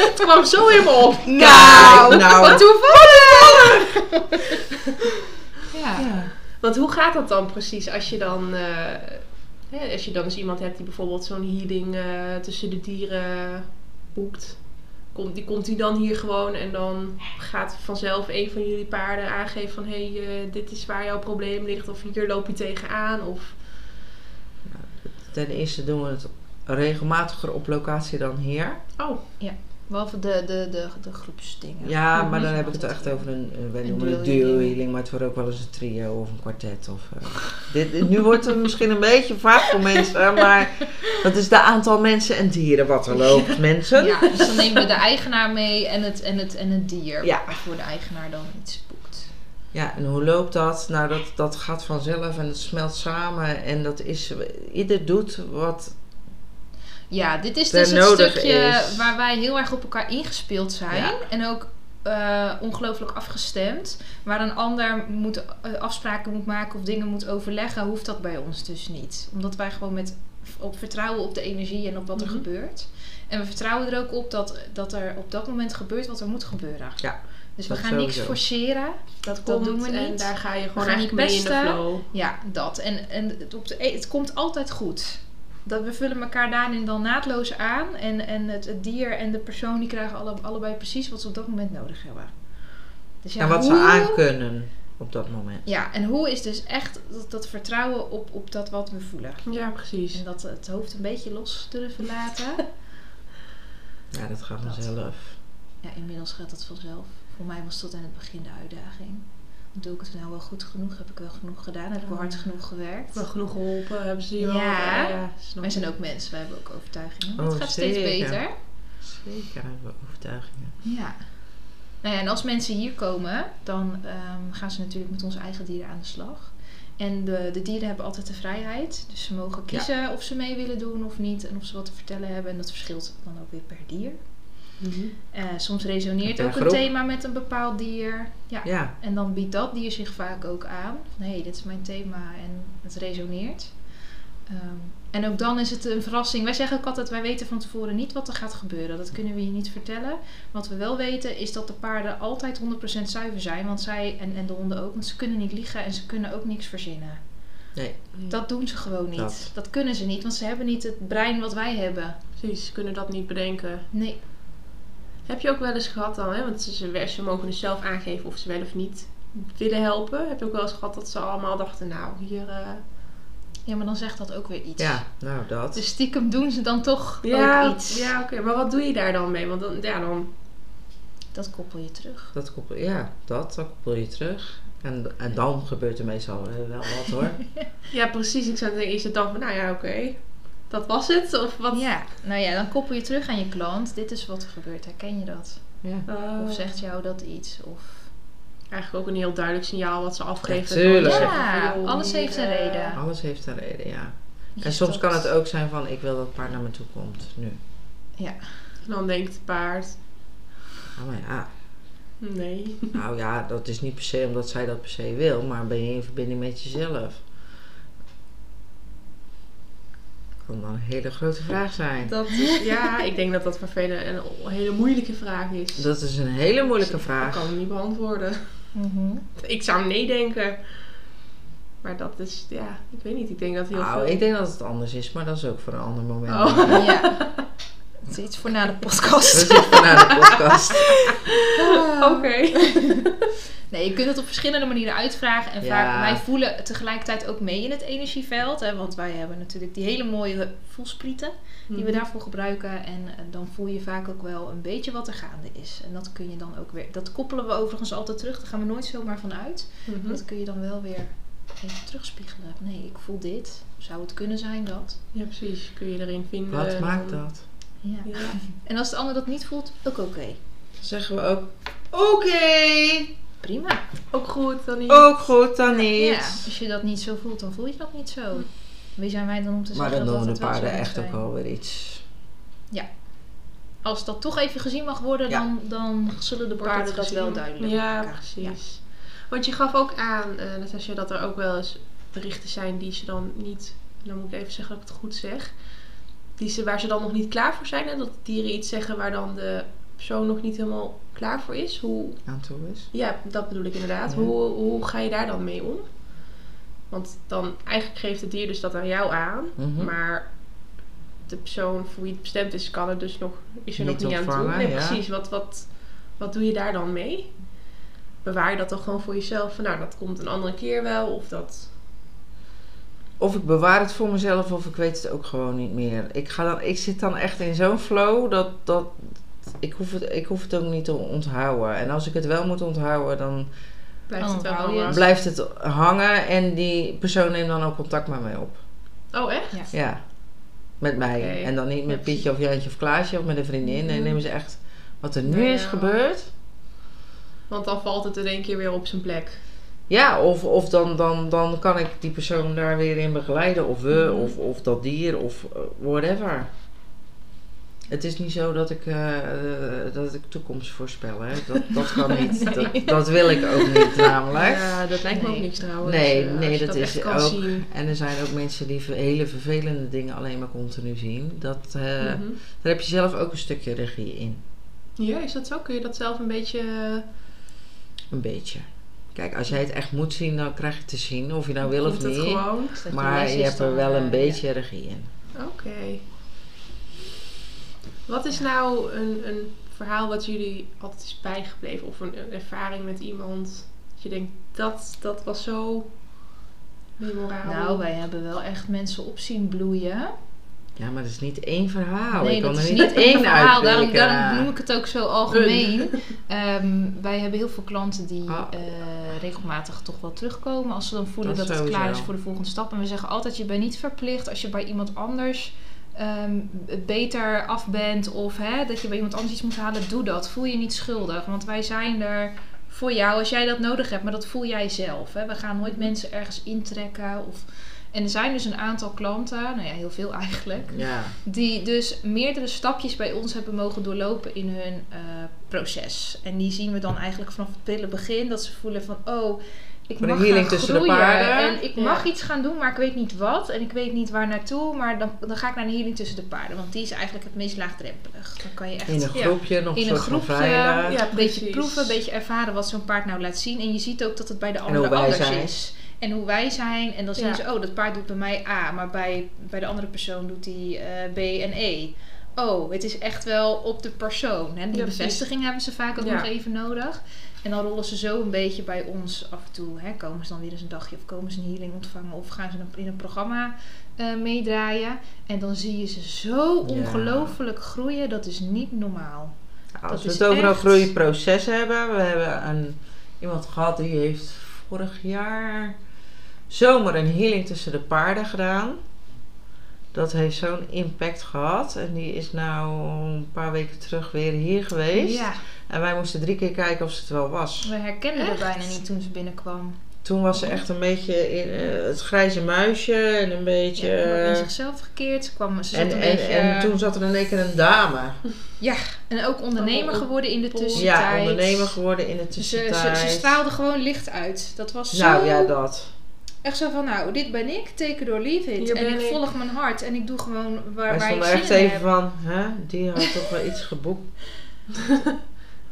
Het kwam zo in me op. Nou, nou. wat toevallig! ja. Ja. Want hoe gaat dat dan precies als je dan... eh, hè, als je dan eens iemand hebt die bijvoorbeeld zo'n healing tussen de dieren boekt. Komt, die, komt die dan hier gewoon en dan gaat vanzelf een van jullie paarden aangeven van... Hé, hey, eh, dit is waar jouw probleem ligt of hier loop je tegenaan. Of... Ten eerste doen we het regelmatiger op locatie dan hier. Oh, Behalve de, de, de, de groepsdingen. Ja, maar dan heb ik het echt over een, eh, wij Een noemen het duo healing. maar het wordt ook wel eens een trio of een kwartet. Of, eh, dit, dit- nu wordt het misschien een beetje vaag voor mensen, maar dat is de aantal mensen en dieren wat er loopt, mensen. Ja, dus dan nemen we de eigenaar mee en het, en het, en het dier. Ja. Waarvoor de eigenaar dan iets boekt. Ja, en hoe loopt dat? Nou, dat, dat gaat vanzelf en het smelt samen en dat is, ieder doet wat, Ja, dit is dus het stukje is. waar wij heel erg op elkaar ingespeeld zijn. Ja. En ook eh, ongelooflijk afgestemd. Waar een ander moet, eh, afspraken moet maken of dingen moet overleggen, hoeft dat bij ons dus niet. Omdat wij gewoon met op vertrouwen op de energie en op wat er Mhm. gebeurt. En we vertrouwen er ook op dat, dat er op dat moment gebeurt wat er moet gebeuren. Ja, Dus we gaan niks forceren. dat, Dat komt doen we en niet. daar ga je gewoon niet mee in de flow. Ja, dat. En, en het, op de, het komt altijd goed. Dat we vullen elkaar daarin dan naadloos aan. En, en het, het dier en de persoon die krijgen alle, allebei precies wat ze op dat moment nodig hebben. Dus ja, en wat ze aan kunnen op dat moment. Ja, en hoe is dus echt dat, dat vertrouwen op, op dat wat we voelen. Ja, precies. En dat het hoofd een beetje los durven laten. Ja, dat gaat Dat. vanzelf. ja, inmiddels gaat dat vanzelf. Voor mij was tot aan het begin de uitdaging. Doe ik het nou wel goed genoeg? Heb ik wel genoeg gedaan? Heb ik wel hard genoeg gewerkt? Wel genoeg geholpen, hebben ze je wel. Ja. eh, ja Wij zijn ook mensen, wij hebben ook overtuigingen. Oh, het gaat steeds beter. Zeker hebben we overtuigingen. Ja. Nou ja, en als mensen hier komen, dan ehm, gaan ze natuurlijk met onze eigen dieren aan de slag. En de, de dieren hebben altijd de vrijheid. Dus ze mogen kiezen of ze mee willen doen of niet. En of ze wat te vertellen hebben. En dat verschilt dan ook weer per dier. Mhm. Eh, soms resoneert ook een thema met een bepaald dier. Ja. Ja, En dan biedt dat dier zich vaak ook aan. Van, hé, dit is mijn thema en het resoneert. Ehm, en ook dan is het een verrassing. Wij zeggen ook altijd, wij weten van tevoren niet wat er gaat gebeuren. Dat kunnen we je niet vertellen. Wat we wel weten is dat de paarden altijd 100% zuiver zijn. Want zij, en, en de honden ook, want ze kunnen niet liegen en ze kunnen ook niks verzinnen. nee. Dat doen ze gewoon niet. Dat. Dat, kunnen ze niet, want ze hebben niet het brein wat wij hebben. Precies, ze kunnen dat niet bedenken. Nee. Heb je ook wel eens gehad dan, hè? want ze, mogen dus zelf aangeven of ze wel of niet willen helpen? Heb je ook wel eens gehad dat ze allemaal dachten, nou, hier... eh, Ja, maar dan zegt dat ook weer iets. Ja, nou dat. Dus stiekem doen ze dan toch ja, ook iets. Ja, oké. Maar wat doe je daar dan mee? Want dan, ja, dan... Dat koppel je terug. Dat koppel, ja, dat, dat koppel je terug. En, en dan gebeurt er meestal wel wat hoor. Ja, precies. Ik zou denken, is het dan van, nou ja, oké. Dat was het? Of wat? Ja, nou ja, dan koppel je terug aan je klant. Dit is wat er gebeurt. Herken je dat? Ja. Oh. Of zegt jou dat iets? Of... Eigenlijk ook een heel duidelijk signaal wat ze afgeven. Ja, tuurlijk. Te Ja, zeggen van, joh, alles heeft een reden. Alles heeft een reden, ja. Je En soms stopt. kan het ook zijn van, ik wil dat het paard naar me toe komt, nu. Ja. En dan denkt het paard, Oh, maar ja, nee. nou ja, dat is niet per se omdat zij dat per se wil, maar ben je in verbinding met jezelf? Kan dan een hele grote vraag zijn. Dat, ja, ik denk dat dat voor velen een hele moeilijke vraag is. Dat is een hele moeilijke Ik vraag. kan hem niet beantwoorden. Mhm. Ik zou nee denken. Maar dat is, ja, ik weet niet. Ik denk dat heel Nou, veel... ik denk dat het anders is, maar dat is ook voor een ander moment. Oh. Ja. Het is iets voor na de podcast. Dat is voor naar de podcast. Oké. Nee, je kunt het op verschillende manieren uitvragen. En Ja. vaak, wij voelen tegelijkertijd ook mee in het energieveld. Hè, want wij hebben natuurlijk die hele mooie voelsprieten die Mhm. we daarvoor gebruiken. En eh, dan voel je vaak ook wel een beetje wat er gaande is. En dat kun je dan ook weer... Dat koppelen we overigens altijd terug. Daar gaan we nooit zomaar van uit. Mhm. Dat kun je dan wel weer even terugspiegelen. Nee, ik voel dit. Zou het kunnen zijn dat? Ja, precies. Kun je erin vinden. Wat maakt dat? Ja. Ja. En als de ander dat niet voelt, ook oké. Dan zeggen we ook, oké, Prima. Ook goed, dan niet. ook goed, dan niet. Ja, als je dat niet zo voelt, dan voel je dat niet zo. Wie zijn wij dan om te Maar zeggen dan dat doen dat de het wel zo paarden echt ook zijn? wel weer iets. Als dat toch even gezien mag worden, Ja. dan, dan zullen de paarden dat wel duidelijk Ja, maken. precies. Want je gaf ook aan, eh Natasja, dat er ook wel eens berichten zijn die ze dan niet... Dan moet ik even zeggen dat ik het goed zeg. Die ze, waar ze dan nog niet klaar voor zijn. En dat dieren iets zeggen waar dan de persoon nog niet helemaal klaar voor is. Hoe, Aan toe is. Ja, dat bedoel ik inderdaad. Ja. Hoe, hoe ga je daar dan mee om? Want dan eigenlijk geeft het dier dus dat aan jou aan, Mhm. maar de persoon voor wie het bestemd is, kan er dus nog, is er Niet nog niet aan toe. Nee, ja. precies. Wat, wat, wat doe je daar dan mee? Bewaar je dat dan gewoon voor jezelf? Van, nou, dat komt een andere keer wel, of dat. Of ik bewaar het voor mezelf of ik weet het ook gewoon niet meer. Ik, ga dan, ik zit dan echt in zo'n flow dat, dat ik, hoef het, ik hoef het ook niet te onthouden. En als ik het wel moet onthouden, dan Blijft het hangen? het. blijft het hangen en die persoon neemt dan ook contact met mij op. Oh, echt? Ja. Ja, met mij. En dan niet met Pietje of Jantje of Klaasje of met een vriendin. Nee, Mhm. nemen ze echt wat er nu Ja. is gebeurd. Want dan valt het in één keer weer op zijn plek. Ja, of, of dan, dan, dan kan ik die persoon daar weer in begeleiden. Of we, Mhm. of, of dat dier, of eh, whatever. Het is niet zo dat ik, eh, dat ik toekomst voorspel. Hè. Dat, dat kan niet. Dat, dat wil ik ook niet namelijk. Ja, dat lijkt me Nee. ook niks trouwens. Nee, nee, dat dat is ook- zien. En er zijn ook mensen die hele vervelende dingen alleen maar continu zien. Dat, Mhm. Daar heb je zelf ook een stukje regie in. Ja, is dat zo? Kun je dat zelf een beetje... Een beetje. Kijk, als jij het echt moet zien, dan krijg je het te zien. Of je nou wil of niet. gewoon? Maar je hebt er wel eh, een beetje regie in. Oké. Wat is nou een, een verhaal wat jullie altijd is bijgebleven? Of een, een ervaring met iemand? Dat je denkt, dat, dat was zo memorabel. Nou, wij hebben wel echt mensen op zien bloeien. Ja, maar dat is niet één verhaal. nee, ik dat is niet niet één verhaal. Daarom, noem ik het ook zo algemeen. Ehm, wij hebben heel veel klanten die Ah. eh, regelmatig toch wel terugkomen. Als ze dan voelen Dat dat, het klaar is voor de volgende stap. En we zeggen altijd, je bent niet verplicht als je bij iemand anders ehm, beter af bent. Of hè, dat je bij iemand anders iets moet halen. Doe dat. Voel je niet schuldig. Want wij zijn er voor jou als jij dat nodig hebt. Maar dat voel jij zelf. Hè. We gaan nooit mensen ergens intrekken. Of... En er zijn dus een aantal klanten, nou ja, heel veel eigenlijk. Ja, Die dus meerdere stapjes bij ons hebben mogen doorlopen in hun eh, proces. En die zien we dan eigenlijk vanaf het prille begin. Dat ze voelen van, oh, ik de mag healing gaan tussen de groeien. paarden. En ik Ja. mag iets gaan doen, maar ik weet niet wat. En ik weet niet waar naartoe. Maar dan, dan ga ik naar de healing tussen de paarden. Want die is eigenlijk het meest laagdrempelig. Dan kan je echt in een Ja. groepje nog in een een groepje. Ja, een beetje proeven, een beetje ervaren wat zo'n paard nou laat zien. En je ziet ook dat het bij de andere anders zijn. is. En hoe wij zijn. En dan zien Ja. ze, oh, dat paard doet bij mij A, maar bij, bij de andere persoon doet hij eh, B en E. oh, het is echt wel op de persoon. Hè? Die Ja, bevestiging hebben ze vaak ook Ja. nog even nodig. En dan rollen ze zo een beetje bij ons af en toe. Hè? Komen ze dan weer eens een dagje of komen ze een healing ontvangen of gaan ze in een programma eh, meedraaien. En dan zie je ze zo ongelooflijk groeien. Dat is niet normaal. Nou, als Dat we het over een groeiproces hebben. We hebben een, iemand gehad die heeft vorig jaar zomer een healing tussen de paarden gedaan. Dat heeft zo'n impact gehad. En die is nou een paar weken terug weer hier geweest. Ja, En wij moesten drie keer kijken of ze het wel was. we herkenden haar bijna niet toen ze binnenkwam. Toen was ze echt een beetje in eh, het grijze muisje en een beetje... Ja, in eh, zichzelf gekeerd. Ze, kwam, ze zat en, een en, beetje... en toen zat er in één keer een dame. En ook ondernemer Oh, geworden in de tussentijd. Ja, ondernemer geworden in de Ze, tussentijd. ze, ze straalde gewoon licht uit. Dat was zo... Nou ja, dat. Echt zo van, nou, dit ben ik, take it or leave it. Hier en ik ik. volg mijn hart en ik doe gewoon waar, Wij waar ik zin echt in even heb. van, hè, die had toch wel iets geboekt.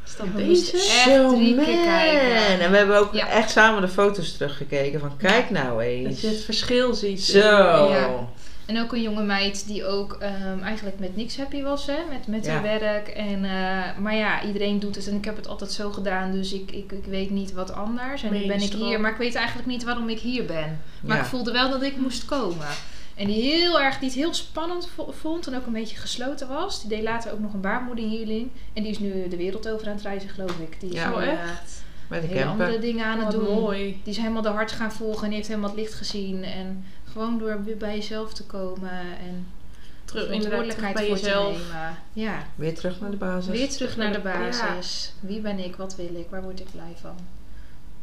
Is dat Ja, deze? echt Zo, drie keer man. kijken. En we hebben ook Ja. echt samen de foto's teruggekeken van, kijk nou Dat eens. je het verschil ziet. Zo. Ja. En ook een jonge meid die ook ehm, eigenlijk met niks happy was, hè? Met, met Ja. haar werk. En, eh, maar ja, iedereen doet het en ik heb het altijd zo gedaan, dus ik, ik, ik weet niet wat anders. En nu ben ik hier, maar ik weet eigenlijk niet waarom ik hier ben. Maar Ja. ik voelde wel dat ik moest komen. En die heel erg, die het heel spannend vo- vond en ook een beetje gesloten was. Die deed later ook nog een baarmoederhealing. En die is nu de wereld over aan het reizen, geloof ik. Die is Ja. Oh, echt? Met de hele andere dingen aan het Wat doen. mooi. Die is helemaal de hart gaan volgen en die heeft helemaal het licht gezien. En gewoon door weer bij jezelf te komen en Terug, terug verantwoordelijkheid bij voor jezelf. te nemen. Ja, Weer terug naar de basis. weer terug naar de Ja. basis. Wie ben ik? Wat wil ik? Waar word ik blij van?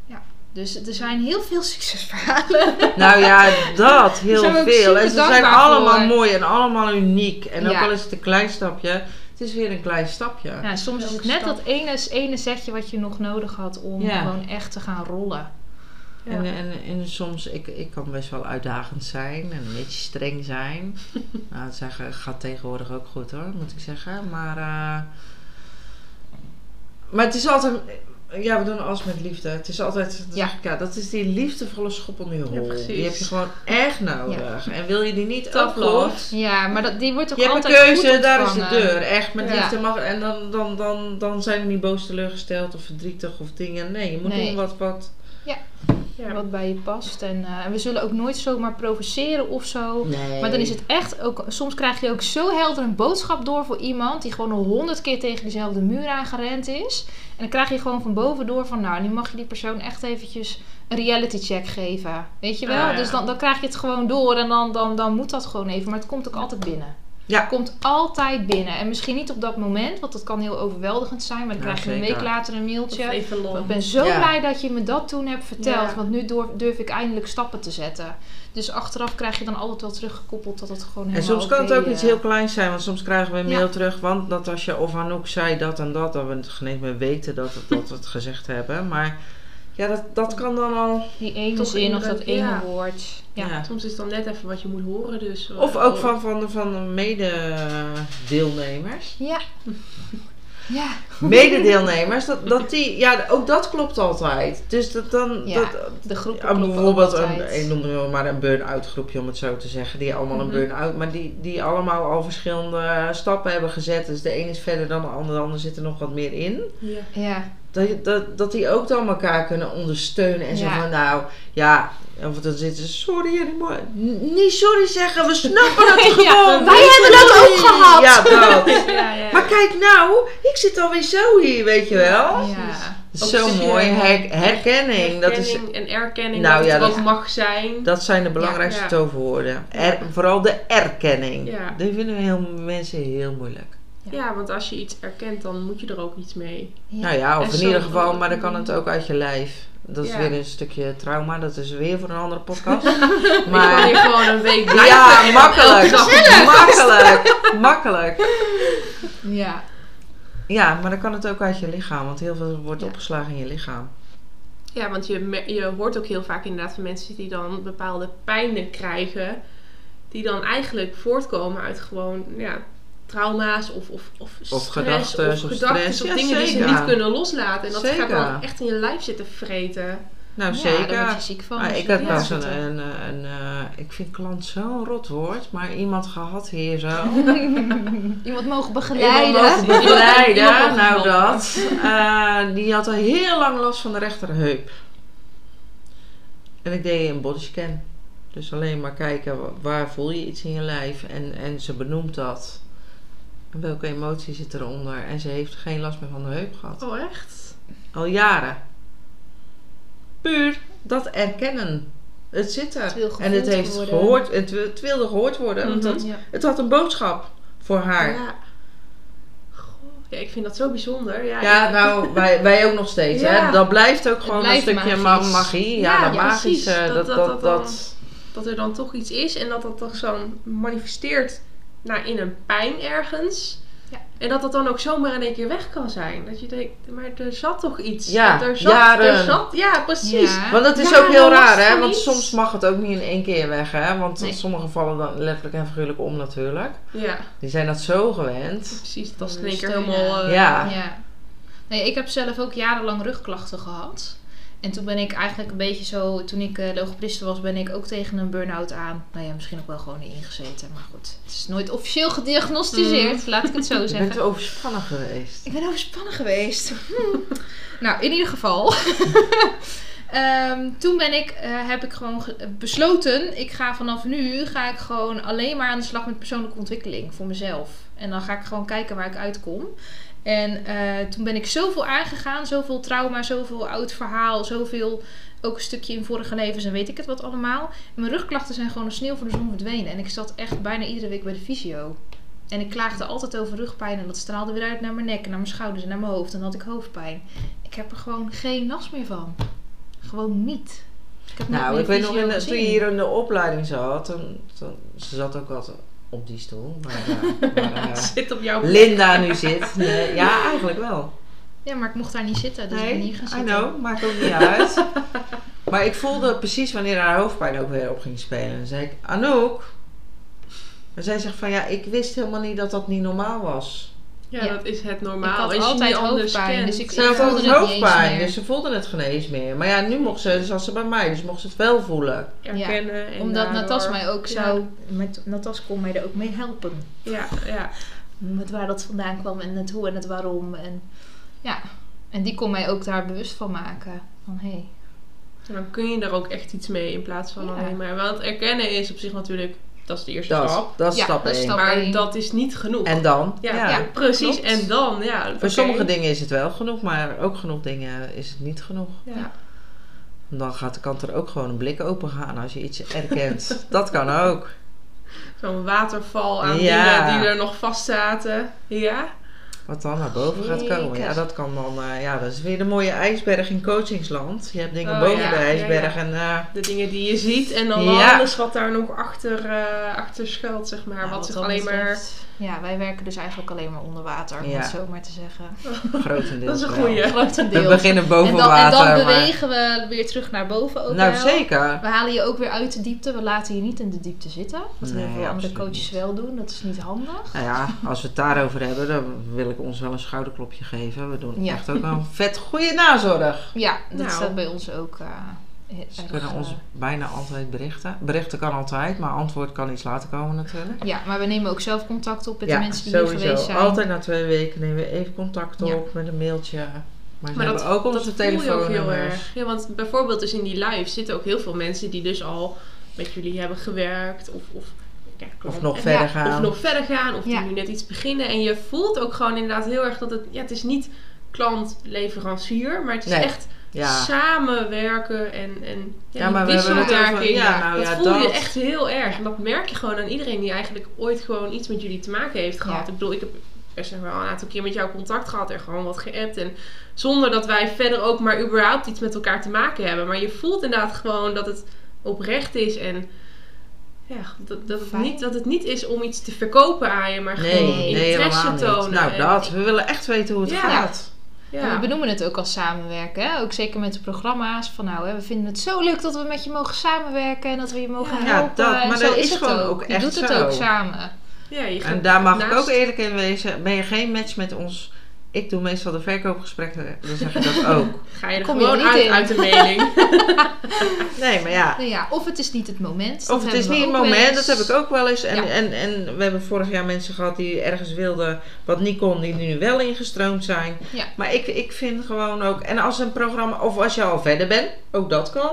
Ja, dus er zijn heel veel succesverhalen. Nou ja, dat. Heel veel. En ze zijn allemaal voor. mooi en allemaal uniek. En ook Ja. al is het een klein stapje, het is weer een klein stapje. Ja, soms is het net stap. dat ene, ene zetje wat je nog nodig had om Ja. gewoon echt te gaan rollen. Ja. En, en, en soms, ik, ik kan best wel uitdagend zijn en een beetje streng zijn. nou, dat zeggen, gaat tegenwoordig ook goed hoor, moet ik zeggen. Maar, eh, maar het is altijd, ja, we doen alles met liefde. Het is altijd, Ja. ja. dat is die liefdevolle schop onder je hol. precies. die heb je gewoon echt nodig. En wil je die niet goed, Ja, maar dat, die wordt ook je hebt een altijd keuze, daar is de deur. Echt, met liefde mag. En dan, dan, dan, dan zijn we niet boos teleurgesteld of verdrietig of dingen. Nee, je moet Nee. doen wat, wat. Ja. Wat bij je past. En, eh, en we zullen ook nooit zomaar provoceren of zo. Nee. Maar dan is het echt ook, soms krijg je ook zo helder een boodschap door voor iemand die gewoon al honderd keer tegen diezelfde muur aangerend is. En dan krijg je gewoon van boven door van, nou, nu mag je die persoon echt eventjes een reality check geven. Weet je wel? Ah, ja. Dus dan, dan krijg je het gewoon door en dan, dan, dan moet dat gewoon even. Maar het komt ook altijd binnen. Ja. Het komt altijd binnen. En misschien niet op dat moment, want dat kan heel overweldigend zijn. Maar dan Ja, krijg je een week later een mailtje. even Ik ben zo Ja. blij dat je me dat toen hebt verteld. Ja. Want nu durf, durf ik eindelijk stappen te zetten. Dus achteraf krijg je dan altijd wel teruggekoppeld dat het gewoon En helemaal soms kan het ook iets heel kleins zijn, want soms krijgen we een Ja. mail terug, want Natasja of Anouk zei dat en dat, dat we het geen eens meer weten dat, dat we het gezegd hebben. Maar ja, dat, dat kan dan al. Die ene Toch zin of dat ene ja. woord. Ja. Ja. Soms is het dan net even wat je moet horen. Dus, Of eh, ook van, van, de- van de mededeelnemers. Ja. Ja. Mededeelnemers, dat, dat die, ja, ook dat klopt altijd. Dus dat dan. Ja, dat, De groepen Ja, kloppen bijvoorbeeld een, ik noemde maar een burn-out groepje om het zo te zeggen. Die allemaal Mhm. een burn-out, maar die, die allemaal al verschillende stappen hebben gezet. Dus de een is verder dan de ander, de ander zit er nog wat meer in. Ja. Ja. Dat, dat, dat die ook dan elkaar kunnen ondersteunen en zo Ja. van nou, ja, of dan zitten ze, sorry, niet sorry zeggen, we snappen het Ja, gewoon. wij weet hebben dat ook gehad. Ja, dat. Ja, ja. Maar kijk nou, ik zit alweer zo hier, weet je wel. Ja. Zo mooi, her- herkenning. Dat, is, en erkenning Nou dat ja, het dat- ook mag zijn. dat zijn de belangrijkste Ja. toverwoorden. Er, vooral de erkenning. Ja. Die vinden heel, mensen heel moeilijk. Ja, want als je iets erkent, dan moet je er ook iets mee. Ja. Nou ja, of En in ieder geval, maar dan kan het ook uit je lijf. Dat is Ja. weer een stukje trauma, dat is weer voor een andere podcast. Maar kan hier gewoon een week blijven. ja, makkelijk. Makkelijk. Makkelijk. Ja. Ja, maar dan kan het ook uit je lichaam, want heel veel wordt Ja. opgeslagen in je lichaam. Ja, want je, je hoort ook heel vaak inderdaad van mensen die dan bepaalde pijnen krijgen. Die dan eigenlijk voortkomen uit gewoon ja, trauma's of, of, of stress. of, of gedachtes stress. of Ja, dingen die ze niet kunnen loslaten. En dat gaat dan echt in je lijf zitten vreten. Nou, Ja, daar zeker. word je ziek van. Maar als ik heb gaat zo'n, zitten. een, een, eh, ik vind klant zo'n rot woord, maar iemand gehad hier zo. Iemand mogen Iemand begeleiden. mogen begeleiden, Iemand mogen nou dat. Eh, die had al heel lang last van de rechterheup. En ik deed een bodyscan. Dus alleen maar kijken, wa- waar voel je iets in je lijf? En, en ze benoemt dat. Welke emotie zit eronder? En ze heeft geen last meer van de heup gehad. Oh, echt? Al jaren. Puur dat erkennen. Het zit er. Het en het heeft worden. gehoord. Het, wil- het wilde gehoord worden. Want Mhm. het, Ja. het had een boodschap voor haar. Ja, Ja. Goh, ja, ik vind dat zo bijzonder. Ja, ik- nou, wij, wij ook nog steeds. Ja. Hè? Dat blijft ook gewoon een stukje magisch. magie. Ja, Ja, dat ja, magische. precies. Dat, Dat- dat, dat- dat, dat dat er dan toch iets is en dat dat toch zo manifesteert naar in een pijn ergens. Ja. En dat dat dan ook zomaar in één keer weg kan zijn. Dat je denkt, maar er zat toch iets. Ja, er zat, jaren. Er zat, ja, precies. Ja. Want het is Ja, ook heel dat raar, hè? Want iets. soms mag het ook niet in één keer weg, hè? Want Nee. sommige vallen dan letterlijk en figuurlijk om natuurlijk. Ja, Die zijn dat zo gewend. precies. Dat is in één keer Steunen. helemaal... eh, Ja. Ja. Nee, ik heb zelf ook jarenlang rugklachten gehad. En toen ben ik eigenlijk een beetje zo, toen ik eh logopediste was, ben ik ook tegen een burn-out aan. Nou ja, misschien ook wel gewoon ingezeten. Maar goed, het is nooit officieel gediagnosticeerd, laat ik het zo Je zeggen. bent overspannen geweest. Ik ben overspannen geweest. Hm. nou, in ieder geval. Ehm, toen ben ik, eh, heb ik gewoon ge- besloten, ik ga vanaf nu ga ik gewoon alleen maar aan de slag met persoonlijke ontwikkeling voor mezelf. En dan ga ik gewoon kijken waar ik uitkom. En eh, toen ben ik zoveel aangegaan, zoveel trauma, zoveel oud verhaal, zoveel ook een stukje in vorige levens en weet ik het wat allemaal. En mijn rugklachten zijn gewoon als sneeuw voor de zon verdwenen. En ik zat echt bijna iedere week bij de fysio. En ik klaagde altijd over rugpijn en dat straalde weer uit naar mijn nek en naar mijn schouders en naar mijn hoofd. En dan had ik hoofdpijn. Ik heb er gewoon geen last meer van. Gewoon niet. Ik heb Nou, ik weet nog, in de, toen je hier in de opleiding zat, toen, toen- ze zat ook altijd op die stoel, waar, eh, waar, eh, Zit op jouw Linda nu zit. Nee, ja, eigenlijk wel. Ja, maar ik mocht daar niet zitten, dus ik ben Nee, hier gaan I zitten. know, maakt ook niet uit. Maar ik voelde precies wanneer haar hoofdpijn ook weer op ging spelen. En dan zei ik, Anouk. En zij zegt van, ja, ik wist helemaal niet dat dat niet normaal was. Ja, Ja. dat is het Ik normaal. had Als je altijd hoofdpijn, kent. dus ik- Ze had voelde altijd hoofdpijn, dus ze voelde het geen eens meer. Maar ja, nu mocht ze, dus zat ze bij mij, dus mocht ze het wel voelen. erkennen. En Omdat daardoor- Natas mij ook Ja. zou... Met, Natas kon mij er ook mee helpen. Ja, ja. Met waar dat vandaan kwam en het hoe en het waarom. En ja, en die kon mij ook daar bewust van maken. Van hé, hey, En dan kun je er ook echt iets mee in plaats van Ja. alleen maar. Want erkennen is op zich natuurlijk, dat is de eerste Dat, stap. dat is Ja, stap dat is 1. stap Maar één. dat is niet genoeg. En dan? ja, Ja. ja, precies. klopt. En dan, ja. Voor sommige dingen is het wel genoeg, maar ook genoeg dingen is het niet genoeg. Ja. Dan gaat de kant er ook gewoon een blik open gaan als je iets erkent. dat kan ook. Zo'n waterval aan Ja. dingen die er nog vast zaten. Ja. Wat dan naar boven gaat komen. Ja, dat kan dan. eh, ja, dat is weer de mooie ijsberg in coachingsland. Je hebt dingen Oh, boven ja, de ijsberg ja. en eh, De dingen die je ziet en dan Ja. alles wat daar nog achter, eh, achter schuilt, zeg maar. Ja, wat zich alleen maar... Ja, wij werken dus eigenlijk alleen maar onder water, om het zo maar te zeggen. grotendeels. Dat is een wel. goeie. We Grotendeels. beginnen boven en dan, water. en dan maar- bewegen we weer terug naar boven ook Nou, wel. zeker. We halen je ook weer uit de diepte. We laten je niet in de diepte zitten. Wat Nee, heel veel andere coaches niet. wel doen. Dat is niet handig. Nou ja, als we het daarover hebben, dan wil ik ons wel een schouderklopje geven. We doen Ja. echt ook een vet goede nazorg. Ja, dat Nou. staat bij ons ook eh Ze erg, kunnen ons bijna altijd berichten. Berichten kan altijd, maar antwoord kan iets later komen natuurlijk. Ja, maar we nemen ook zelf contact op met ja, de mensen die hier sowieso. geweest zijn. Altijd na twee weken nemen we even contact op Ja. met een mailtje. Maar Maar dat, ook onze dat voel je ook heel telefoonnummers. erg. Ja, want bijvoorbeeld dus in die live zitten ook heel veel mensen die dus al met jullie hebben gewerkt. Of, of, ja, Of nog en- verder ja, gaan. Of nog verder gaan. Of Ja. die nu net iets beginnen. En je voelt ook gewoon inderdaad heel erg dat het... Ja, het is niet klant-leverancier. Maar het is Nee. echt Ja. samenwerken en, en ja, die maar we ja, nou dat voel je echt heel erg. En dat merk je gewoon aan iedereen die eigenlijk ooit gewoon iets met jullie te maken heeft gehad. Ik bedoel, ik heb er zeg al een aantal keer met jou contact gehad en gewoon wat geappt. En zonder dat wij verder ook maar überhaupt iets met elkaar te maken hebben. Maar je voelt inderdaad gewoon dat het oprecht is en ja, dat, dat, het, niet, dat het niet is om iets te verkopen aan je, maar Nee, gewoon nee, interesse niet. tonen. Nou, dat. We willen echt weten hoe het Ja. gaat. En Ja. we benoemen het ook als samenwerken. Hè? Ook zeker met de programma's. Van nou, hè, we vinden het zo leuk dat we met je mogen samenwerken. En dat we je mogen Ja, helpen. dat, en maar zo dat is is het gewoon ook. ook je echt doet het zo. ook samen. Ja, je gaat En daar mag ik ook eerlijk in wezen. Ben je geen match met ons, ik doe meestal de verkoopgesprekken, dan zeg ik dat ook. Ga je er Kom je gewoon niet uit in. uit de mening. Nee, maar ja. Nou ja, of het is niet het moment. dat Of het is niet het moment, dat heb ik ook wel eens. En, Ja. en, en we hebben vorig jaar mensen gehad die ergens wilden wat niet kon, die nu wel ingestroomd zijn. Ja. Maar ik, ik vind gewoon ook, en als een programma, of als je al verder bent, ook dat kan.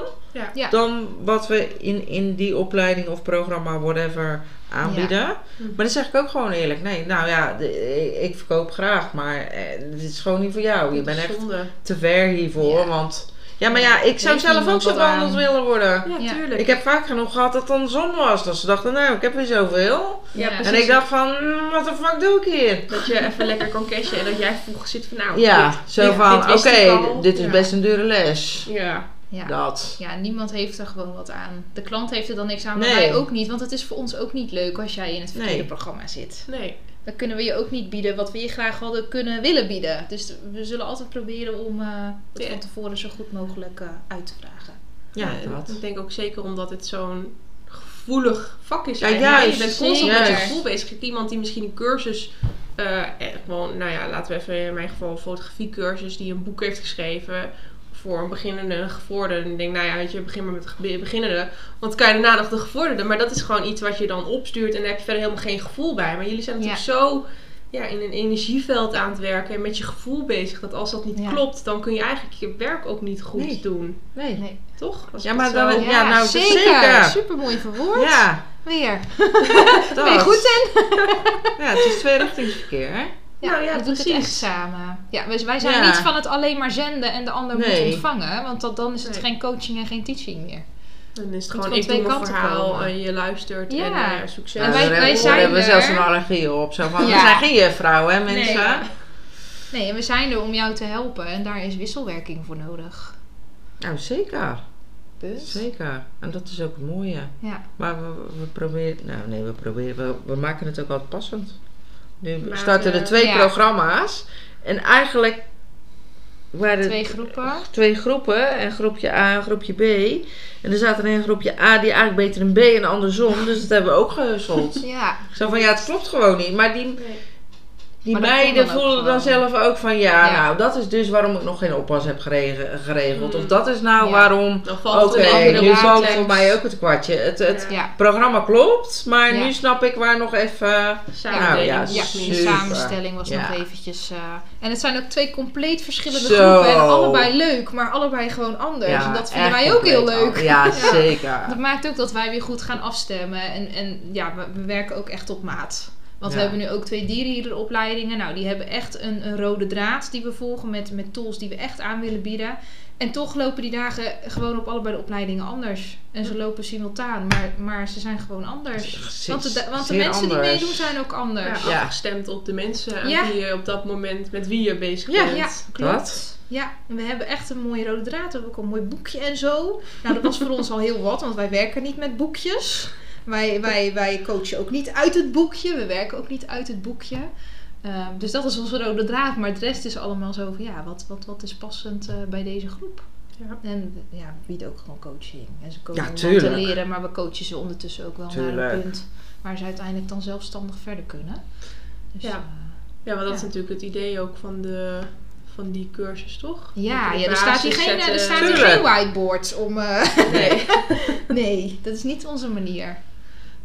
Dan wat we in, in die opleiding of programma, whatever, aanbieden. Hm. Maar dan zeg ik ook gewoon eerlijk, nee, nou ja, de- ik verkoop graag, maar eh, dit is gewoon niet voor jou. Je bent echt te ver hiervoor, Ja. want... Ja, maar ja, ik zou Heeft zelf ook zo behandeld willen worden. Ja, Ja. tuurlijk. Ik heb vaak genoeg gehad dat het andersom was. Dat ze dachten, nou, ik heb weer zoveel. Ja, precies. En ik dacht van, mm, wat de fuck doe ik hier? Dat je even lekker kan cashen en dat jij vervolgens zit van nou, Ja, dit- zo dit- van, oké, dit is Ja. best een dure les. Ja, Ja. Dat. Ja, niemand heeft er gewoon wat aan. De klant heeft er dan niks aan, maar Nee. wij ook niet. Want het is voor ons ook niet leuk als jij in het verkeerde Nee. programma zit. nee. Dan kunnen we je ook niet bieden wat we je graag hadden kunnen willen bieden. Dus we zullen altijd proberen om eh, het Ja. van tevoren zo goed mogelijk eh, uit te vragen. Ja, dat. Ik denk ook zeker omdat het zo'n gevoelig vak is. Ja, juist. Je bent constant met je gevoel bezig. Iemand die misschien een cursus, eh, eh, gewoon, nou ja, laten we even in mijn geval een fotografiecursus, die een boek heeft geschreven voor een beginnende en een gevorderde. En ik denk, nou ja, weet je, begin maar met de beginnende. Want kan je daarna nog de gevorderde. Maar dat is gewoon iets wat je dan opstuurt en daar heb je verder helemaal geen gevoel bij. Maar jullie zijn natuurlijk zo ja, in een energieveld aan het werken en met je gevoel bezig. Dat als dat niet Ja. klopt, dan kun je eigenlijk je werk ook niet goed Nee. doen. Nee. Nee. Toch? Als Ja, maar het dan- zo- Ja, nou, zeker. zeker. Super mooi verwoord. Ja, Weer. Ben je goed in? Ja, het is tweerichtingsverkeer, hè? Nou ja, we doen het precies. echt samen. Ja, wij, wij zijn Ja. niet van het alleen maar zenden en de ander Nee. moet ontvangen. Want dat, dan is het Nee. geen coaching en geen teaching meer. Dan is het gewoon, ik twee doe mijn verhaal komen. en je luistert Ja. en nou ja, succes. En Ja, wij- daar wij hebben- zijn hebben we er. zelfs een allergie op. Zo van, we Ja. zijn geen juffrouw, hè mensen? Nee, ja. Nee, en we zijn er om jou te helpen. En daar is wisselwerking voor nodig. Nou, zeker. Dus. Zeker. En dat is ook het mooie. Ja. Maar we, we proberen, nou nee, we proberen, we, we maken het ook altijd passend. Nu Maar, starten er eh, twee programma's. En eigenlijk waren Twee groepen. twee groepen. Een groepje A en groepje B. En er zat er een groepje A die eigenlijk beter een B en andersom. Dus dat hebben we ook gehusseld. Ja. Zo van, ja, het klopt gewoon niet. Maar die, Nee. Die meiden voelden dan zelf ook van, ja, Ja. nou, dat is dus waarom ik nog geen oppas heb gerege- geregeld. Mm. Of dat is nou Ja. waarom, oké, andere nu valt voor mij ook het kwartje. Het, het Ja. Programma klopt, maar nu snap ik waar nog even... Samendeling ja, super. samenstelling was nog eventjes... eh, en het zijn ook twee compleet verschillende Zo. groepen. En allebei leuk, maar allebei gewoon anders. en dat vinden wij ook heel leuk. Ja, zeker. Dat maakt ook dat wij weer goed gaan afstemmen. En, en ja, we, we werken ook echt op maat. Want we hebben nu ook twee dierenhierenopleidingen. Nou, die hebben echt een, een rode draad die we volgen met, met tools die we echt aan willen bieden. En toch lopen die dagen gewoon op allebei de opleidingen anders. En ze lopen simultaan, maar, maar ze zijn gewoon anders. Want de, want de mensen die meedoen zijn ook anders. Ja, afgestemd op de mensen Ja. wie je op dat moment met wie je bezig Ja, bent. ja, klopt. Wat? Ja, we hebben echt een mooie rode draad. We hebben ook een mooi boekje en zo. Nou, dat was voor ons al heel wat, want wij werken niet met boekjes. Wij, wij, wij coachen ook niet uit het boekje. We werken ook niet uit het boekje. Ehm, dus dat is onze rode draad. Maar het rest is allemaal zo van, ja, wat, wat, wat is passend eh, bij deze groep? Ja. En ja, we bieden ook gewoon coaching. En ze komen Ja, te leren, maar we coachen ze ondertussen ook wel naar een punt waar ze uiteindelijk dan zelfstandig verder kunnen. Dus, Ja. eh, Ja, want dat is natuurlijk het idee ook van, de, van die cursus, toch? ja, ja er staat hier geen, er staat hier geen whiteboard om. eh, Nee. nee, dat is niet onze manier.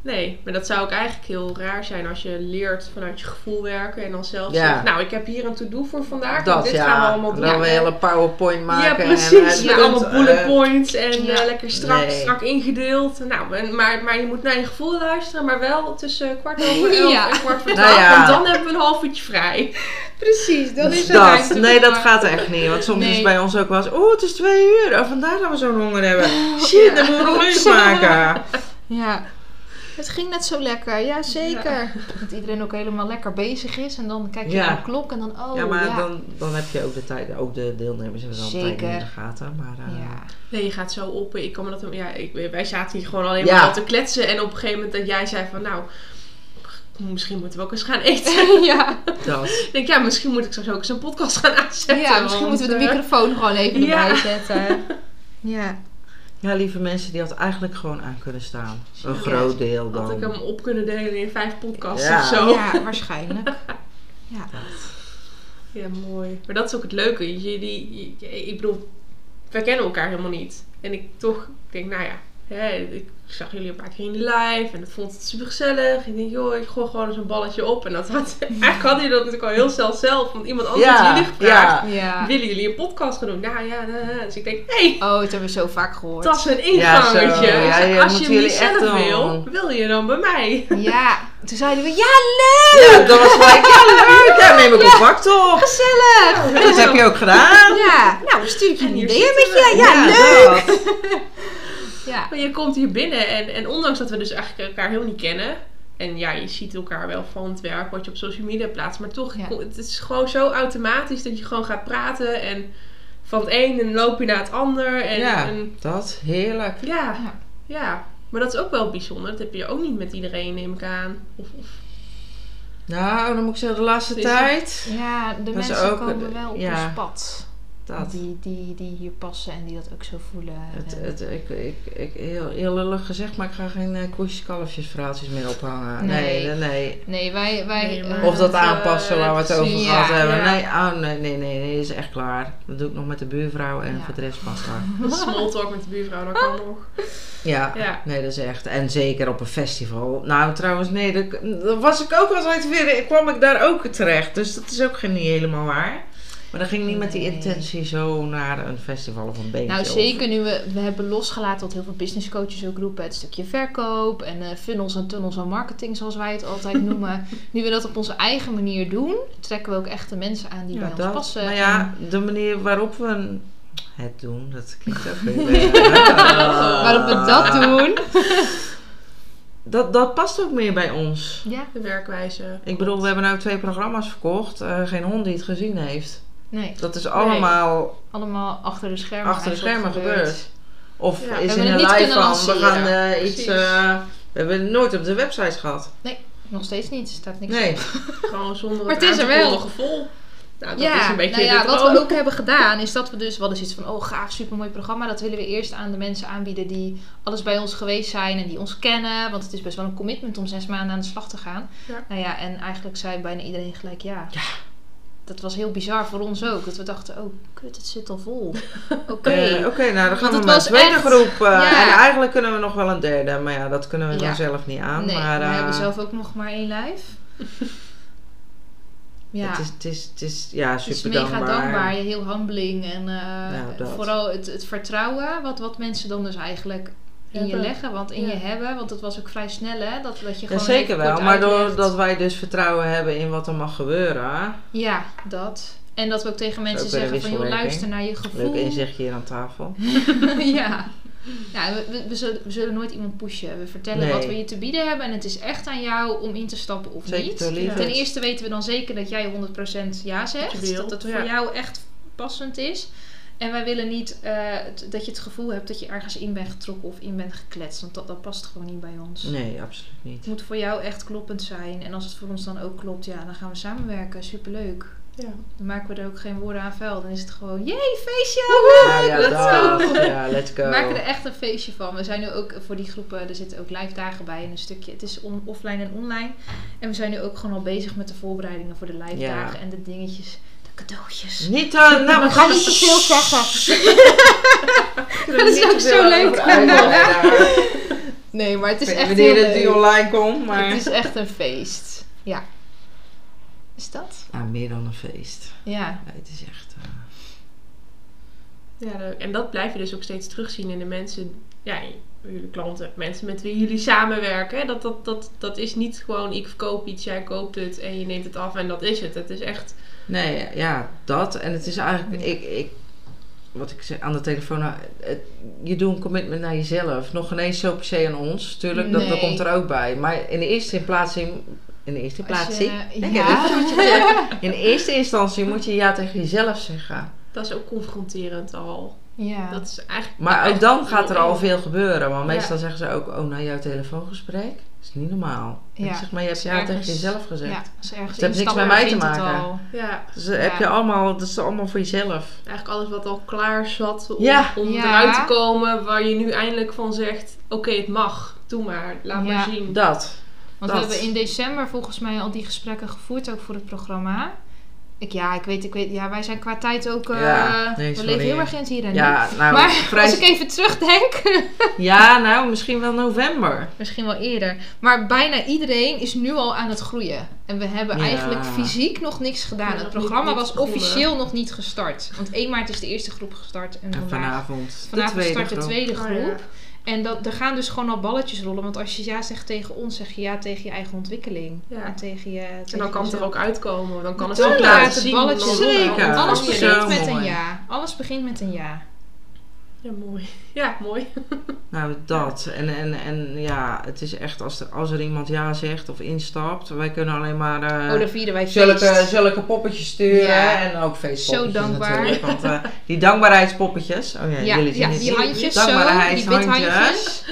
Nee, maar dat zou ook eigenlijk heel raar zijn als je leert vanuit je gevoel werken en dan zelf Ja. zegt, nou, ik heb hier een to-do voor vandaag. Dat dit ja, gaan we allemaal doen. dan we een hele powerpoint maken. Ja, en precies. punt, allemaal bullet eh, points en ja. eh, lekker strak, Nee. strak ingedeeld. Nou, en- maar, maar je moet naar je gevoel luisteren, maar wel tussen kwart over elf Ja. en kwart voor Nou twaalf. ja. Want dan hebben we een half uurtje vrij. Precies, dan is er dat, nee, dat gaat echt niet. Want soms is Nee. bij ons ook wel eens, oeh, het is twee uur. Oh, vandaar dat we zo'n honger hebben. Shit, ja. dan moeten we lunch maken. Ja. Het ging net zo lekker, ja zeker. Dat iedereen ook helemaal lekker bezig is en dan kijk je Ja. naar de klok en dan, oh ja, maar ja. Dan, dan heb je ook de tijd, ook de deelnemers hebben dan tijd in de gaten. Maar, eh, Ja. Nee, je gaat zo op. Ik kan me dat, ja, ik, wij zaten hier gewoon alleen Ja. maar te kletsen. En op een gegeven moment dat jij zei van, nou, misschien moeten we ook eens gaan eten. ja. dat. ik denk, ja, misschien moet ik straks ook eens een podcast gaan aanzetten. ja, misschien want, moeten we de eh, microfoon gewoon even ja. erbij zetten. Ja. Ja, lieve mensen, die had eigenlijk gewoon aan kunnen staan. Een Ja. groot deel Had ik dan. hem op kunnen delen in vijf podcasts Ja. of zo. ja, waarschijnlijk. Ja. Ja, mooi. Maar dat is ook het leuke. Jullie, je- ik bedoel, wij kennen elkaar helemaal niet. En ik toch denk, nou ja, hè, ik zag jullie een paar keer in de live en dat vond het super gezellig. Ik denk, joh, ik gooi gewoon zo'n balletje op. En dat had, eigenlijk hadden jullie dat natuurlijk al heel snel zelf. Want iemand anders had jullie gevraagd, ja. Ja. willen jullie een podcast gaan doen? Nou ja, nou, dus ik denk, hé, hey, Oh, het hebben we zo vaak gehoord. dat is een Ja. Ja, Dus ja, als je niet zelf wil, doen. wil je dan bij mij? Ja, toen zeiden we, ja leuk! Ja, dat was gelijk, ja leuk, ja, neem ik contact op. Gezellig! Dat heb je ook gedaan. Ja, nou, dan stuur ik je En een met je. Ja, leuk! Ja. Maar je komt hier binnen en, en ondanks dat we dus eigenlijk elkaar helemaal niet kennen. En ja, je ziet elkaar wel van het werk wat je op social media plaatst. Maar toch, Ja. het is gewoon zo automatisch dat je gewoon gaat praten. En van het een dan loop je naar het ander. En, Ja, en- dat, heerlijk. ja, Ja. ja. Maar dat is ook wel bijzonder. Dat heb je ook niet met iedereen, neem ik aan. Of, of Nou, dan moet ik zeggen, de laatste tijd, Ja, de mensen ook- komen wel op ja. ons pad. Dat. Die, die, die hier passen en die dat ook zo voelen. Het, het, ik, ik, ik, heel, heel lullig gezegd, maar ik ga geen uh, koetjes, kalfjes verhaaltjes meer ophangen. Nee, Nee. nee, nee. nee, wij... wij Nee, eh, Of dat Eh, aanpassen waar we het over gehad ja, hebben. ja. Nee, oh, nee, nee, nee, nee, is echt klaar. Dat doe ik nog met de buurvrouw en Ja. voor de rest basta. small talk met de buurvrouw, dat kan nog. Ja, Ja. nee, dat is echt. En zeker op een festival. Nou, trouwens, nee, dat, dat was ik ook altijd weer. Kwam ik daar ook terecht. Dus dat is ook geen- niet helemaal waar. Maar dan ging niet met die intentie zo naar een festival of een beentje. Nou, zeker nu we, we hebben losgelaten wat heel veel business coaches ook roepen. Het stukje verkoop en eh, funnels en tunnels en marketing, zoals wij het altijd noemen. nu we dat op onze eigen manier doen, trekken we ook echt de mensen aan die Ja, bij ons dat. passen. Maar ja, de manier waarop we een- het doen, dat klinkt ook weer. Waarop we dat doen. Dat, dat past ook meer bij ons. Ja, De werkwijze. Ik bedoel, we hebben nou twee programma's verkocht. eh, geen hond die het gezien heeft. Nee. Dat is allemaal Allemaal achter de schermen. achter de schermen gebeurd. Of Ja, is in een live van, we gaan eh, iets... eh, we hebben het nooit op de website gehad. Nog steeds niet, er staat niks Nee. op. Gewoon zonder Maar het is er wel. vol. Nou, dat is Ja, een beetje nou ja, wat we ook hebben gedaan is dat we dus, we hadden zoiets van, oh gaaf, supermooi programma. Dat willen we eerst aan de mensen aanbieden die alles bij ons geweest zijn en die ons kennen. Want het is best wel een commitment om zes maanden aan de slag te gaan. Ja. Nou ja, en eigenlijk zei bijna iedereen gelijk ja. Ja. Dat was heel bizar voor ons ook. Dat we dachten, oh kut, het zit al vol. Oké. Oké, nou dan gaan Want we was een tweede echt- groep. eh, Ja. En eigenlijk kunnen we nog wel een derde. Maar ja, dat kunnen we dan zelf niet aan. nee, maar, we eh, hebben zelf ook nog maar één live. ja. Het is, het is, het is ja, Het is super mega dankbaar. dankbaar, heel humbling en eh, Nou, vooral het, het vertrouwen wat, wat mensen dan dus eigenlijk in je leggen, want in Ja. je hebben, want het was ook vrij snel hè, dat, dat je Ja, gewoon zeker wel. Maar doordat wij dus vertrouwen hebben in wat er mag gebeuren. Ja, dat. En dat we ook tegen mensen ook zeggen van joh, luister naar je gevoel. Leuk inzichtje hier aan tafel. ja. Ja, we, zullen, we zullen nooit iemand pushen. We vertellen Nee. wat we je te bieden hebben. En het is echt aan jou om in te stappen of Zeker niet. te. Ten eerste weten we dan zeker dat jij 100% ja Dat zegt. Dat het ja. voor jou echt passend is. En wij willen niet eh, dat je het gevoel hebt dat je ergens in bent getrokken of in bent gekletst. Want dat, dat past gewoon niet bij ons. Nee, absoluut niet. Het moet voor jou echt kloppend zijn. En als het voor ons dan ook klopt, ja, dan gaan we samenwerken. Superleuk. Ja. Dan maken we er ook geen woorden aan vuil. Dan is het gewoon, jee, feestje! Ja, let's dat. Ja, let's go. We maken er echt een feestje van. We zijn nu ook voor die groepen, er zitten ook live dagen bij en een stukje. Het is on- offline en online. En we zijn nu ook gewoon al bezig met de voorbereidingen voor de live Ja. dagen en de dingetjes, cadeautjes. Niet aan, nou, We gaan niet te veel zeggen. Dat is ook zo leuk. Nee, maar het is echt wanneer het die online komt, maar... Het is echt een feest. Ja. Is dat? Ah, meer dan een feest. Ja. Nee, het is echt... eh, Ja, leuk. En dat blijf je dus ook steeds terugzien in de mensen, ja, jullie klanten, mensen met wie jullie samenwerken. hè. Dat, dat, dat, dat is niet gewoon ik verkoop iets, jij koopt het en je neemt het af en dat is het. Het is echt, Nee, ja, dat. En het is eigenlijk... Ik, ik, wat ik zeg aan de telefoon... nou, het- je doet een commitment naar jezelf. Nog ineens zo per se aan ons. Tuurlijk, dat, dat komt er ook bij. Maar in de eerste plaats... In, in de eerste plaats... je- Denk ja. In de eerste instantie moet je ja tegen jezelf zeggen. dat is ook confronterend al. Ja. Dat is eigenlijk... Maar ook dan gaat er al veel gebeuren. Want Ja. meestal zeggen ze ook, oh, na jouw telefoongesprek is niet normaal. En Ja. Ik zeg, maar je hebt Is ja tegen jezelf gezegd. Ja, Het heeft niks met mij te maken. Ja, Dus dat heb Ja. je allemaal, dat is allemaal voor jezelf. eigenlijk alles wat al klaar zat om, Ja. om Ja. eruit te komen, waar je nu eindelijk van zegt, oké, het mag, doe maar, laat Ja. maar zien. Dat. Want Dat. we hebben in december volgens mij al die gesprekken gevoerd, ook voor het programma. Ik, ja, ik weet, ik weet, ja, wij zijn qua tijd ook, eh, Ja, nee, we leven heel erg in hier en nu. Ja, nou, maar vrij... als ik even terugdenk, ja, nou, misschien wel november. misschien wel eerder. Maar bijna iedereen is nu al aan het groeien. En we hebben Ja. eigenlijk fysiek nog niks gedaan. Ja, het programma niet- was officieel nog niet gestart. Want 1 maart is de eerste groep gestart. En, En vandaag, vanavond de vanavond tweede start de groep. tweede Oh, groep. ja. En dat, er gaan dus gewoon al balletjes rollen. Want als je ja zegt tegen ons, zeg je ja tegen je eigen ontwikkeling. Ja. En tegen je. En tegen dan kan het er ook uitkomen. Dan kan het ook laten zien. balletje dan- rollen. Zeker. Want alles begint met een ja. Alles begint met een ja. Ja, mooi. Ja, mooi. Nou, dat. En, en, en ja, het is echt als er, als er iemand ja zegt of instapt, wij kunnen alleen maar eh, oh, dan vieren wij zulke, feest. zulke poppetjes sturen. Ja. En ook feestpoppetjes Zo dankbaar. natuurlijk. Want eh, die dankbaarheidspoppetjes, oh ja, Ja, jullie zien ja, die handjes zo, die withandjes.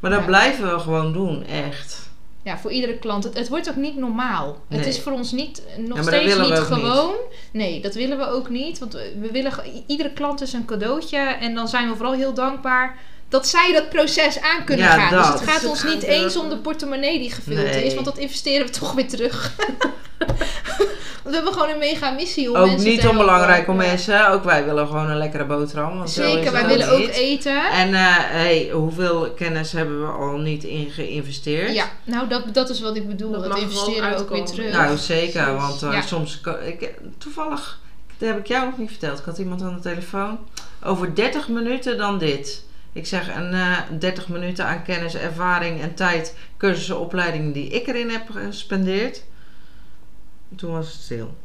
Maar dat blijven we gewoon doen, echt. Ja, voor iedere klant. Het, het wordt ook niet normaal. Het is voor ons niet, nog maar dat steeds niet gewoon. Nee, dat willen we ook niet. Want we we willen, iedere klant is een cadeautje. En dan zijn we vooral heel dankbaar dat zij dat proces aan kunnen Ja, gaan. Dus het gaat ons niet eens om de portemonnee die gevuld Nee. is. Want dat investeren we toch weer terug. want we hebben gewoon een mega missie om Ook mensen niet te helpen. onbelangrijk om Ja. mensen. Ook wij willen gewoon een lekkere boterham. Want zo is Zeker, wij willen ook niet. eten. En eh, hey, hoeveel kennis hebben we al niet in geïnvesteerd? Ja, nou dat, dat is wat ik bedoel. Dat Dat, mag investeren we ook weer terug. Nou, zeker. Want eh, Ja. soms... Ik, toevallig, dat heb ik jou nog niet verteld. Ik had iemand aan de telefoon. Over 30 minuten dan dit. Ik zeg, en eh 30 minuten aan kennis, ervaring en tijd, cursussen, opleidingen die ik erin heb gespendeerd. Toen was het stil.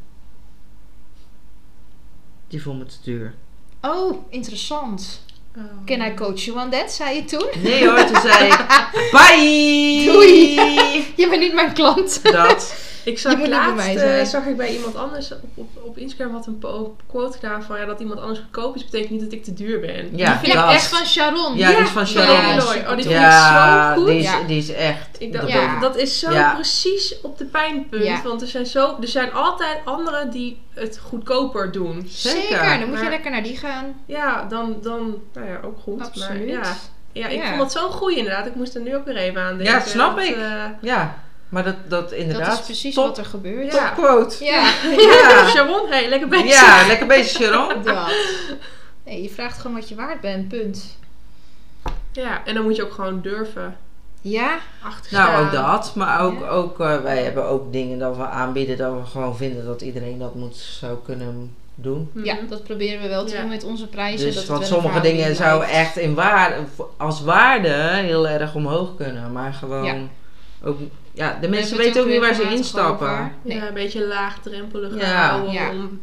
Die vond me te duur. Oh, interessant. Oh. Can I coach you on that, zei je toen? Nee hoor, toen zei ik, bye! Doei. Je bent niet mijn klant. Dat. Ik zag laatst, eh, zag ik bij iemand anders op, op, op Instagram had een quote gedaan van ja, dat iemand anders goedkoop is, betekent niet dat ik te duur ben. Ja, Die vind ik echt van Sharon. Ja, die is van Sharon. Ja. Oh, die Ja, ik zo goed. die is, Ja. die is echt. Ik dacht, Ja. dat is zo Ja. precies op de pijnpunt. Ja. Want er zijn, zo, er zijn altijd anderen die het goedkoper doen. Zeker. Zeker. dan moet je lekker naar die gaan. Ja, dan, dan nou ja, ook goed. Absoluut. Maar, ja. ja, ik Ja. vond dat zo'n goeie inderdaad. Ik moest er nu ook weer even aan denken. Ja, snap Dat, ik. eh, Ja, maar dat, dat inderdaad. Dat is precies top, wat er gebeurt. Ja. Quote. Ja. Ja. Sharon, hey, lekker bezig. Ja, lekker bezig Sharon. Dat. Nee, je vraagt gewoon wat je waard bent, punt. Ja, en dan moet je ook gewoon durven Ja, achter staan. Nou, ook dat. Maar ook, Ja. ook eh, wij hebben ook dingen dat we aanbieden dat we gewoon vinden dat iedereen dat moet, zou kunnen doen. Mhm. ja, dat proberen we wel te Ja. doen met onze prijzen. Dus, dat want sommige dingen zouden echt in waarde, als waarde heel erg omhoog kunnen. Maar gewoon Ja. ook, ja, de mensen weten ook niet waar ze instappen. Nee. Ja, een beetje laagdrempelig Ja. houden Ja. om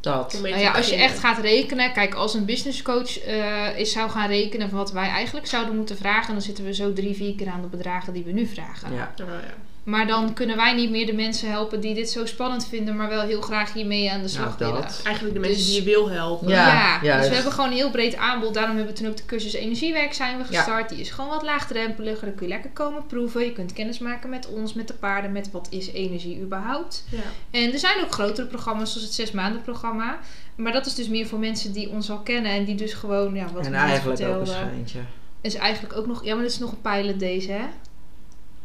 Dat. Nou ja, als je echt gaat rekenen, kijk, als een businesscoach eh is zou gaan rekenen van wat wij eigenlijk zouden moeten vragen, dan zitten we zo drie, vier keer aan de bedragen die we nu vragen. Ja. Ja, ja. Maar dan kunnen wij niet meer de mensen helpen die dit zo spannend vinden, maar wel heel graag hiermee aan de slag Nou, willen. dat. Eigenlijk de mensen Dus- die je wil helpen. Ja, dus we hebben gewoon een heel breed aanbod. Daarom hebben we toen ook de cursus Energiewerk zijn we Ja. gestart. Die is gewoon wat laagdrempeliger. Dan kun je lekker komen proeven. Je kunt kennis maken met ons, met de paarden, met wat is energie überhaupt. Ja. En er zijn ook grotere programma's, zoals het zes maanden programma. Maar dat is dus meer voor mensen die ons al kennen en die dus gewoon, ja, wat en eigenlijk ook een schijntje. Is eigenlijk ook nog, ja, maar dit is nog een pilot deze, hè?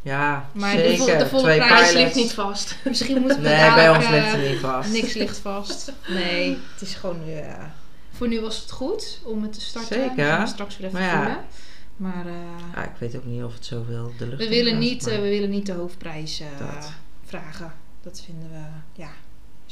Ja, Maar de zeker. vo- de volle Twee prijs pilots. ligt niet vast. Misschien moeten we Nee, bij ons eh, ligt het niet vast. Niks ligt vast. Nee, het is gewoon nu. eh, voor nu was het goed om het te starten. Zeker. We gaan het straks weer even Maar ja, voelen. Maar eh, Ja, ik weet ook niet of het zoveel de lucht we, willen niet, maar- eh, we willen niet de hoofdprijs eh, Dat. vragen. Dat vinden we, ja,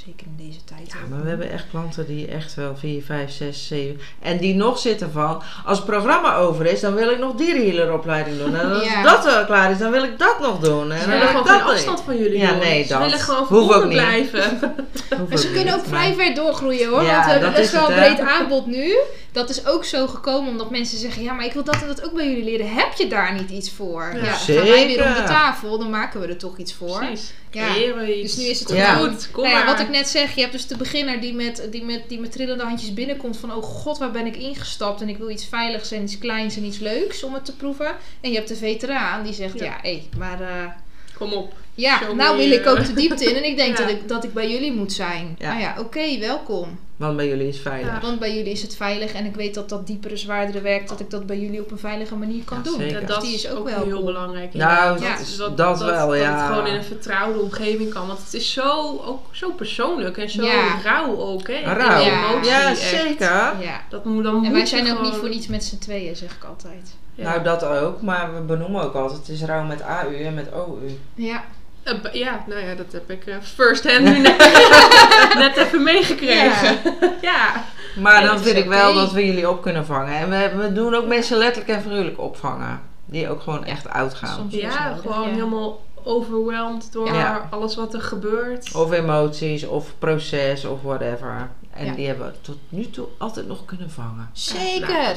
zeker in deze tijd. Ja, ook. maar we hebben echt klanten die echt wel 4, 5, 6, 7. En die nog zitten van. Als het programma over is, dan wil ik nog dierenhealeropleiding doen. En als Ja. dat wel klaar is, dan wil ik dat nog doen. En Ze dan willen wil gewoon ik dat geen afstand van jullie Ja, jongens. nee, Ze dat willen gewoon verbonden blijven. Maar ze kunnen ook vrij ver doorgroeien hoor. Ja, want we hebben best wel een breed aanbod nu. Dat is ook zo gekomen omdat mensen zeggen: ja, maar ik wil dat en dat ook bij jullie leren. Heb je daar niet iets voor? Ja, gaan wij weer om de tafel, dan maken we er toch iets voor. Precies. Ja. Iets. Dus nu is het Ja. goed. Kom Nou ja, maar. wat ik net zeg, je hebt dus de beginner die met, die, met, die met trillende handjes binnenkomt van oh god, waar ben ik ingestapt en ik wil iets veiligs en iets kleins en iets leuks om het te proeven. En je hebt de veteraan die zegt Ja. ja, hé, maar eh, Kom op. ja, nou wil ik ook de diepte in en ik denk Ja. dat, ik, dat ik bij jullie moet zijn. Ja. Nou ja, oké, welkom. Want bij jullie is het veilig. Ja. Want bij jullie is het veilig en ik weet dat dat diepere, zwaardere werk, dat ik dat bij jullie op een veilige manier kan Ja, doen. zeker. En Dus dat die is ook wel heel belangrijk. Nou, dat is- dat, dat wel, dat ja. het gewoon in een vertrouwde omgeving kan. Want het is zo, ook zo persoonlijk en zo Ja. rauw ook, hè? Rauw. Ja. emotie, Ja, echt. zeker. Ja. Dat moet, dan En moet wij zijn ook niet voor niets met z'n tweeën, zeg ik altijd. Ja. Nou, dat ook. Maar we benoemen ook altijd, het is rauw met AU en met OU. Ja. Ja, nou ja, dat heb ik eh, first hand nu net, net even meegekregen. Ja. Maar dan dat vind ik wel dat we jullie op kunnen vangen. En we, we doen ook mensen letterlijk en figuurlijk opvangen. Die ook gewoon echt uitgaan. Soms Ja, gewoon ja. helemaal overwhelmed door Ja. alles wat er gebeurt. Of emoties, of proces, of whatever. En Ja. die hebben we tot nu toe altijd nog kunnen vangen. Zeker. Nou,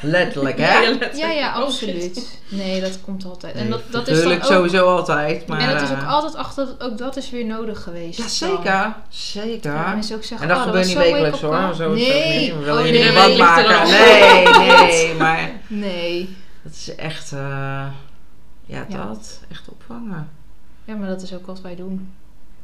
Letterlijk, hè? Ja, letterlijk. Ja, ja, Oh, absoluut. Nee, dat komt altijd. En Nee, dat, dat is dan ook, sowieso altijd. Maar, en dat is ook eh, altijd achter, ook dat is weer nodig geweest. Ja, dan. zeker. Zeker. Ja, mensen ook zeggen, En dat oh, gebeurt niet wekelijks hoor. Zo nee. willen Oh, je nee. er maken. Nee, nee. Maar Nee. dat is echt, eh, ja, Ja. dat. Echt opvangen. Ja, maar dat is ook wat wij doen.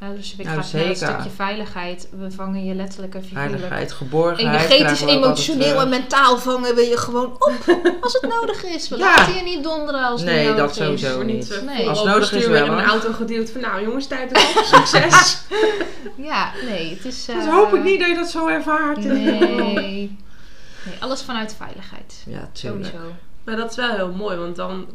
Ja, dus ik Nou, ga zeker. stukje veiligheid. We vangen je letterlijk en figuurlijk. Veiligheid, geborgenheid. Energetisch, emotioneel en mentaal vangen we je gewoon op als het nodig is. We Ja. laten je niet donderen als het Nee, dat nodig is. sowieso. Niet. niet, eh, Nee. Als nodig is wel, een auto geduwd van nou jongens, tijd erop, succes. Ja, nee, het is... Dat eh, hoop ik niet dat je dat zo ervaart. Nee. nee, alles vanuit veiligheid. Ja, tuurlijk. Sowieso. maar dat is wel heel mooi, want dan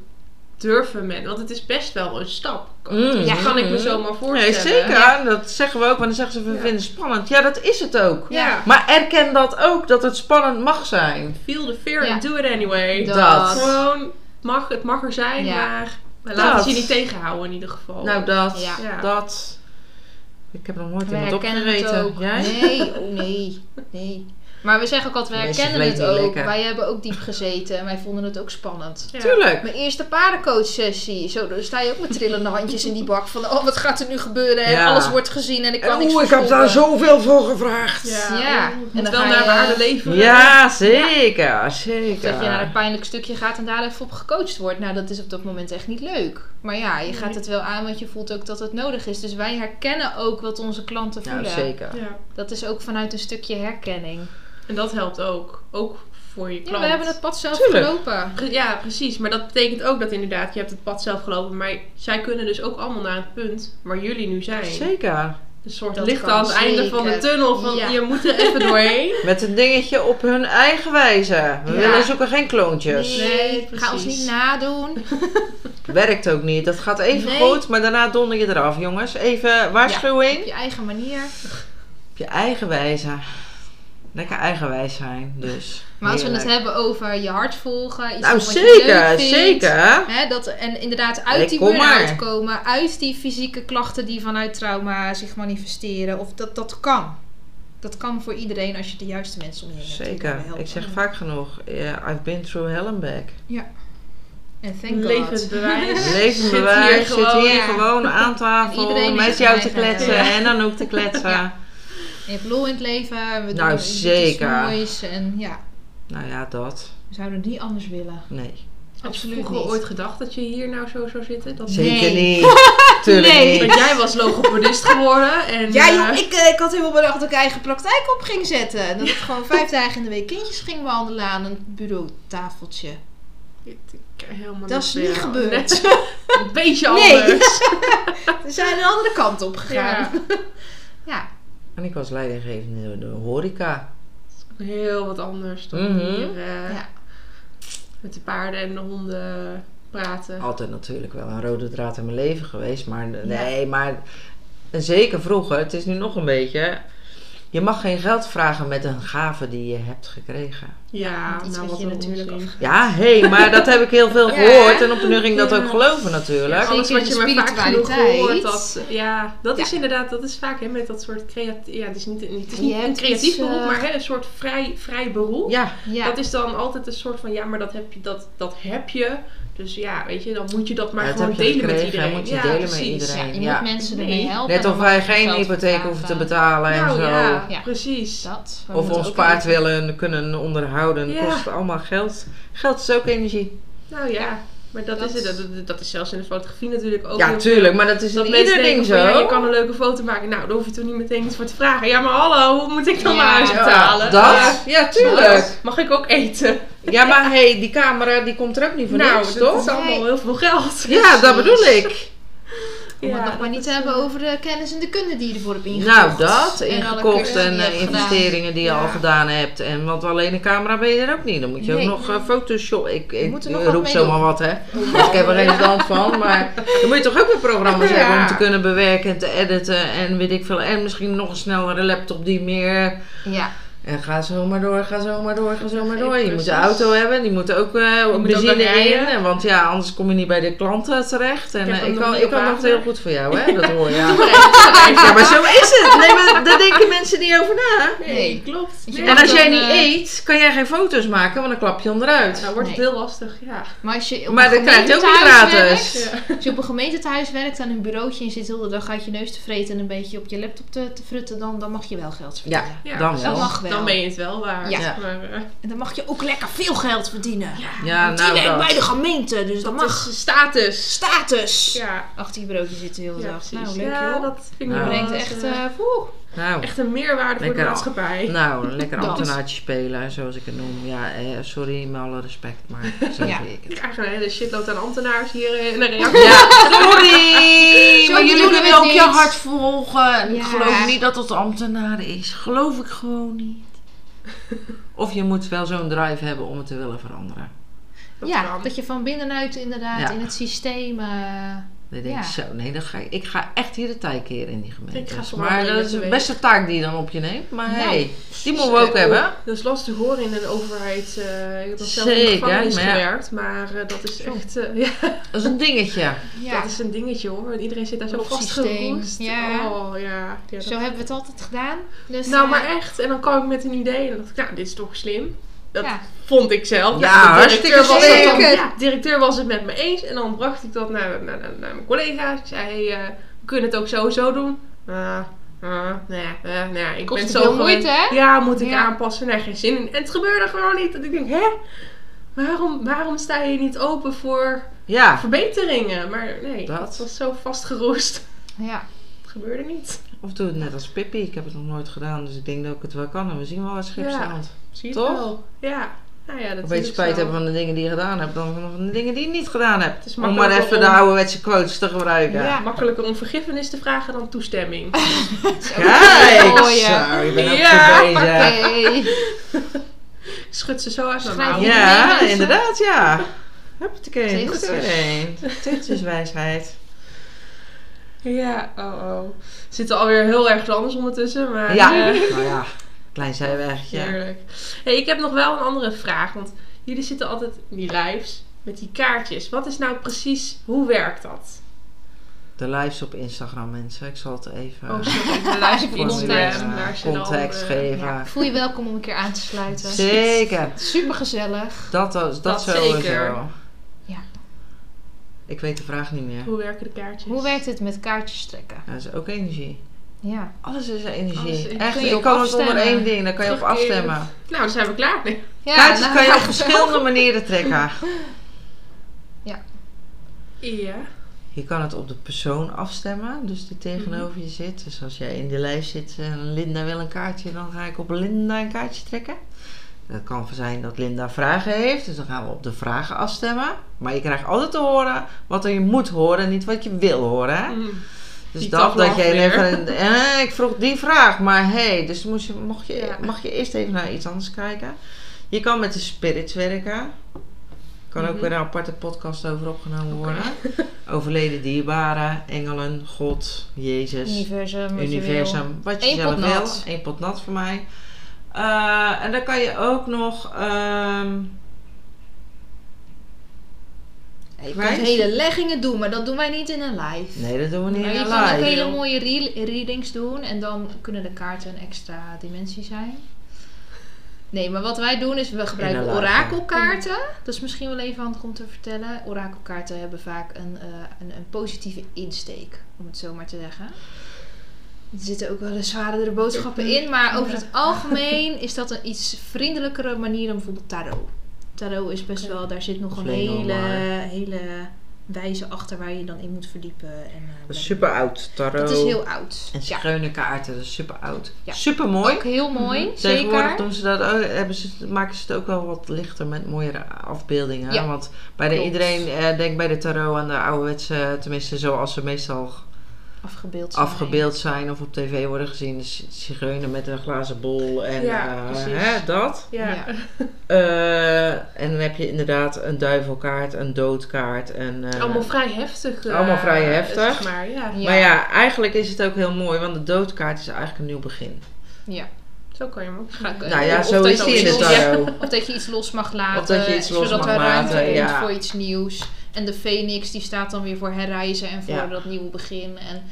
durven men, want het is best wel een stap. Mm. Ja, kan ik me zo maar Nee, voorstellen. zeker. Dat zeggen we ook. Want dan zeggen ze, we Ja. vinden het spannend. Ja, dat is het ook. Ja. Maar erken dat ook, dat het spannend mag zijn. Feel the fear Ja. and do it anyway. Dat. Gewoon, mag, het mag er zijn, Ja. maar we laten het je niet tegenhouden in ieder geval. Nou, dat. Ja. Ja. Dat. Ik heb nog nooit iemand opgereten. Jij? Nee, oh nee. Nee. Maar we zeggen ook altijd, wij Meestal herkennen het ook. lekker. Wij hebben ook diep gezeten en wij vonden het ook spannend. Ja. Tuurlijk. Mijn eerste paardencoach-sessie. Zo, dan sta je ook met trillende handjes in die bak. Van, oh, wat gaat er nu gebeuren? En Ja. alles wordt gezien en ik kan niks Oeh, ik heb daar zoveel voor gevraagd. Ja, Ja. je En dan wel ga naar je- waarde leveren. Ja, zeker. Zeker. Dat je naar een pijnlijk stukje gaat en daar even op gecoacht wordt. Nou, dat is op dat moment echt niet leuk. Maar ja, je gaat Nee. het wel aan, want je voelt ook dat het nodig is. Dus wij herkennen ook wat onze klanten voelen. zeker. Ja. Dat is ook vanuit een stukje herkenning. En dat helpt ook. Ook voor je Ja, klant. we hebben het pad zelf Tuurlijk. gelopen. Ja, precies. Maar dat betekent ook dat inderdaad, je hebt het pad zelf gelopen. Maar zij kunnen dus ook allemaal naar het punt waar jullie nu zijn. Zeker. Een soort Dat licht aan het einde van de tunnel. Van Ja. je moet er even doorheen. Met een dingetje op hun eigen wijze. We Ja. willen zoeken geen kloontjes. Nee, ga ons niet nadoen. Werkt ook niet. Dat gaat even Nee. goed, maar daarna donder je eraf, jongens. Even waarschuwing. Op je eigen manier. Op je eigen wijze. Lekker eigenwijs zijn, dus. Maar als we het hebben over je hart volgen, iets Nou, doen wat je leuk zeker, vindt, zeker. Hè, dat, en inderdaad uit Nee, die kom burn-out maar. komen, uit die fysieke klachten die vanuit trauma zich manifesteren. Of dat, dat kan. Dat kan voor iedereen als je de juiste mensen om je heen hebt. Zeker. Ik zeg vaak genoeg, yeah, I've been through hell and back. En thank Levend bewijs. Leven Zit bewijs, hier zit gewoon, hier ja. gewoon aan tafel Iedereen met jou te kletsen Ja. en dan ook te kletsen. Ja. Je hebt lol in het leven. We doen Nou, iets zeker. moois. En ja, Nou ja, dat. we zouden het niet anders willen. Nee. Had je Absoluut vroeger niet. ooit gedacht dat je hier nou zo zou zitten? Dat Zeker Nee. niet. Tuurlijk Nee. niet. Want jij was logopedist geworden. En, Ja eh, joh, ik, eh, ik had helemaal bedacht dat ik eigen praktijk op ging zetten. En dat ik gewoon vijf dagen in de week kindjes ging behandelen aan een bureautafeltje. ik- ik- helemaal Dat is niet jou. gebeurd. Net een beetje Nee. anders. We zijn een andere kant op gegaan. Ja, Ja. En ik was leidinggevende in de horeca. heel wat anders dan Mhm. hier eh, Ja. met de paarden en de honden praten. Altijd natuurlijk wel een rode draad in mijn leven geweest. Maar nee, maar zeker vroeger. Het is nu nog een beetje. Je mag geen geld vragen met een gave die je hebt gekregen. Ja, Iets nou wat je natuurlijk onzin. Ja, hé, hey, maar dat heb ik heel veel Ja. gehoord. En op de nu ging dat Ja. ook geloven natuurlijk. Ja, Alles wat je maar vaak genoeg hoort. Dat, ja, dat is inderdaad, dat is vaak hè, met dat soort creatief... Ja, het is niet, het is niet een creatief iets, beroep, eh, maar hè, een soort vrij, vrij beroep. Ja, Ja. Dat is dan altijd een soort van, ja, maar dat heb je, dat, dat heb je. Dus ja, weet je, dan moet je dat maar Ja, dat gewoon delen met gekregen iedereen. moet je ja, delen met precies. iedereen. Ja, je Ja. moet mensen ermee helpen. net of wij geen hypotheek hoeven te betalen en Nou zo. Ja, precies. Dat. we Of ons paard willen kunnen onderhouden. Ja. kost allemaal geld. Geld is ook energie. Nou ja, Maar dat, Dat- is het. Dat, dat is zelfs in de fotografie natuurlijk ook Ja, tuurlijk, maar dat is Dat in ieder ding zo. van, ja, je kan een leuke foto maken. Nou, daar hoef je toch niet meteen iets voor te vragen. Ja, maar hallo, hoe moet ik dan Ja, mijn huis Ja, betalen? dat? Ja, tuurlijk. mag ik ook eten? Ja, maar hey, die camera die komt er ook niet voor nou, niks, dat toch? is allemaal heel veel geld. Ja, dat bedoel ik. Om het nog maar niet te hebben over de kennis en de kunde die je ervoor hebt ingekocht. Nou, dat, En ingekocht en die je eh, investeringen die je al gedaan hebt. En want alleen een camera ben je er ook niet. Dan moet je Nee. ook nog eh, Photoshop. Ik, ik eh, roep zomaar wat, hè. Ik heb er geen stand van. Maar dan moet je toch ook weer programma's Ja. hebben om te kunnen bewerken en te editen. En weet ik veel. En misschien nog een snellere laptop die meer... Ja, En ga zo maar door, ga zo maar door, ga zo maar door. Je moet een auto hebben, die moet ook eh moet ook benzine in. Want ja, anders kom je niet bij de klanten terecht. En Ik eh, ik kan, ik kan water. heel goed voor jou, hè. Dat hoor je. Ja. Ja, Ja, maar zo is het. Nee, maar daar denken mensen niet over na. Nee, Nee. klopt. Nee. En als jij dan, niet eh, eet, kan jij geen foto's maken, want dan klap je onderuit. Dan wordt het heel lastig, ja. maar als je op Maar dat krijg je ook niet gratis. werkt- Als je op een gemeentehuis werkt aan een bureautje en je zit heel de dag uit je neus te vreten en een beetje op je laptop te, te frutten, dan, dan mag je wel geld Ja, verdienen. Ja, dan Dat wel. mag wel. Dan ben je het wel waard. Ja. Maar, eh, En dan mag je ook lekker veel geld verdienen. Ja, die nou dat. bij de gemeente, dus dat, dat mag. is status. Status! Ja, Achter je broodje zitten heel de ja dag. precies. Nou, leuk ja, joh. dat vind ik Nou. wel brengt echt, eh, eh poeh. Nou, echt een meerwaarde voor de maatschappij. nou, lekker ambtenaartje spelen, zoals ik het noem. Ja, eh, sorry, met alle respect, maar zo Ja. zie ik Ik het. krijg een hele shitload aan ambtenaars hier eh, in de reactie. Ja, sorry! Maar jullie kunnen ook je hart volgen. En ik geloof niet dat het ambtenaren is. Geloof ik gewoon niet. Of je moet wel zo'n drive hebben om het te willen veranderen. Dat Ja, kan. dat je van binnenuit inderdaad Ja. in het systeem... eh, Dan denk Ja. ik zo, nee, dan ga ik, ik ga echt hier de tijd keren in die gemeente. Ik ga voor maar dat is de beste taak die je dan op je neemt. Maar Nou, hey, die moeten we ook Eh, hebben. Dat is lastig hoor in een overheid. eh, ik heb al zelf in gevangenis maar ja. gewerkt, maar eh, dat is echt, eh, ja, Dat is een dingetje. ja. dat is een dingetje hoor. Want iedereen zit daar zo vastgeroest. Ja. Oh ja. ja dat- Zo hebben we het altijd gedaan. Dus, Nou, maar echt. En dan kwam ik met een idee en dan dacht ik, nou, dit is toch slim. Dat Ja. vond ik zelf. Ja, Nou, de hartstikke directeur was het dan- zeker. ja, de directeur was het met me eens. En dan bracht ik dat naar, naar, naar, naar mijn collega's. Ik zei, hey, eh, we kunnen het ook sowieso doen. Ah, nee, nee, ik Kost ben zo veel gewend. moeite, hè? Ja, moet ik Ja. aanpassen. Nee, geen zin in. En het gebeurde gewoon niet. Dat ik denk, hè? Waarom, waarom sta je niet open voor Ja, verbeteringen? Maar nee, Dat. was zo vastgeroest. Ja. Het gebeurde niet. of doe het net als Pippi. Ik heb het nog nooit gedaan, dus ik denk dat ik het wel kan. En we zien wel wat schipstand. Zie je Toch? het wel? Ja. Nou ja, dat Een beetje spijt zo. hebben van de dingen die je gedaan hebt, dan van de dingen die je niet gedaan hebt. Het is Om maar even de om- ouderwetse quotes te gebruiken. Ja. Makkelijker om vergiffenis te vragen dan toestemming. Kijk, Mooie. zo, je bent Ja, bezig. Oké. Schud ze zo uit mijn Ja, inderdaad, ja. Er een. Tegeltjeswijsheid. Ja, oh oh. Zitten alweer heel erg anders ondertussen, maar... Ja, nou ja, klein zijwegje. heerlijk. Hey, ik heb nog wel een andere vraag, want jullie zitten altijd in die lives met die kaartjes. Wat is nou precies, hoe werkt dat? De lives op Instagram, mensen. Ik zal het even Oh, sorry, de op Instagram. eh, context eh, geven. Ja, voel je welkom om een keer aan te sluiten. Zeker. Super gezellig. Dat, dat, dat, Dat sowieso. zeker. Ja. Ik weet de vraag niet meer. Hoe werken de kaartjes? Hoe werkt het met kaartjes trekken? Dat is ook energie. Ja. Alles is energie. Alles is- Echt, je kan het onder één ding. Daar kan je op afstemmen. Nou, dan zijn we klaar. Ja Kaartjes nou, kan je op verschillende manieren trekken. Ja. Je kan het op de persoon afstemmen, dus die tegenover je zit. Dus als jij in de lijst zit en Linda wil een kaartje, dan ga ik op Linda een kaartje trekken. Dat kan zijn dat Linda vragen heeft, dus dan gaan we op de vragen afstemmen. Maar je krijgt altijd te horen wat er je moet horen, niet wat je wil horen. Hè? Mm. Dus dat, dat afweer. even, eh, ik vroeg die vraag, maar hey, dus moest je, mocht je, Ja. mag je eerst even naar iets anders kijken. Je kan met de spirits werken. Kan ook Mhm. weer een aparte podcast over opgenomen worden. Overleden dierbaren, engelen, God, Jezus, Universum. wat je universum, wat je Eén zelf pot wil. nat. Eén pot nat voor mij. Eh, en dan kan je ook nog... ehm. Je kan Kwijt? hele leggingen doen, maar dat doen wij niet in een live. nee, dat doen we niet Maar in je een kan ook live. hele mooie re- readings doen en dan kunnen de kaarten een extra dimensie zijn. Nee, maar wat wij doen is we gebruiken live, orakelkaarten. Dat is misschien wel even handig om te vertellen. Orakelkaarten hebben vaak een, eh, een, een positieve insteek, om het zo maar te zeggen. Er zitten ook wel eens zwaardere boodschappen in, maar over het algemeen is dat een iets vriendelijkere manier dan bijvoorbeeld tarot. Tarot is best wel, daar zit nog een hele, hele wijze achter waar je dan in moet verdiepen. En, eh, Dat is super oud. Tarot. Dat is heel oud. En Ja, zigeunerkaarten, dat is super oud. Ja. Super mooi. ook heel mooi, Tegenwoordig zeker. doen ze dat ook, hebben ze, maken ze het ook wel wat lichter met mooiere afbeeldingen. Ja. Want bij de, Klopt. iedereen eh, denkt bij de tarot aan de ouderwetse, tenminste zoals ze meestal Afgebeeld zijn. afgebeeld zijn of op tv worden gezien. Dus zigeuner met een glazen bol en Ja, eh, hè, dat. Ja. Ja. Eh, en dan heb je inderdaad een duivelkaart, een doodkaart. En, eh, Allemaal vrij heftig. eh, Allemaal vrij heftig. zeg maar, ja. Ja. Maar ja, eigenlijk is het ook heel mooi, want de doodkaart is eigenlijk een nieuw begin. Ja. Zo kan je hem ook Ga ik- zien. Nou ja, Of zo dat is je die in de tarot. Of dat je iets los mag laten. Of dat je iets los zodat mag er ruimte laten, komt ja. voor iets nieuws. En de phoenix die staat dan weer voor herreizen en voor Ja. dat nieuwe begin. En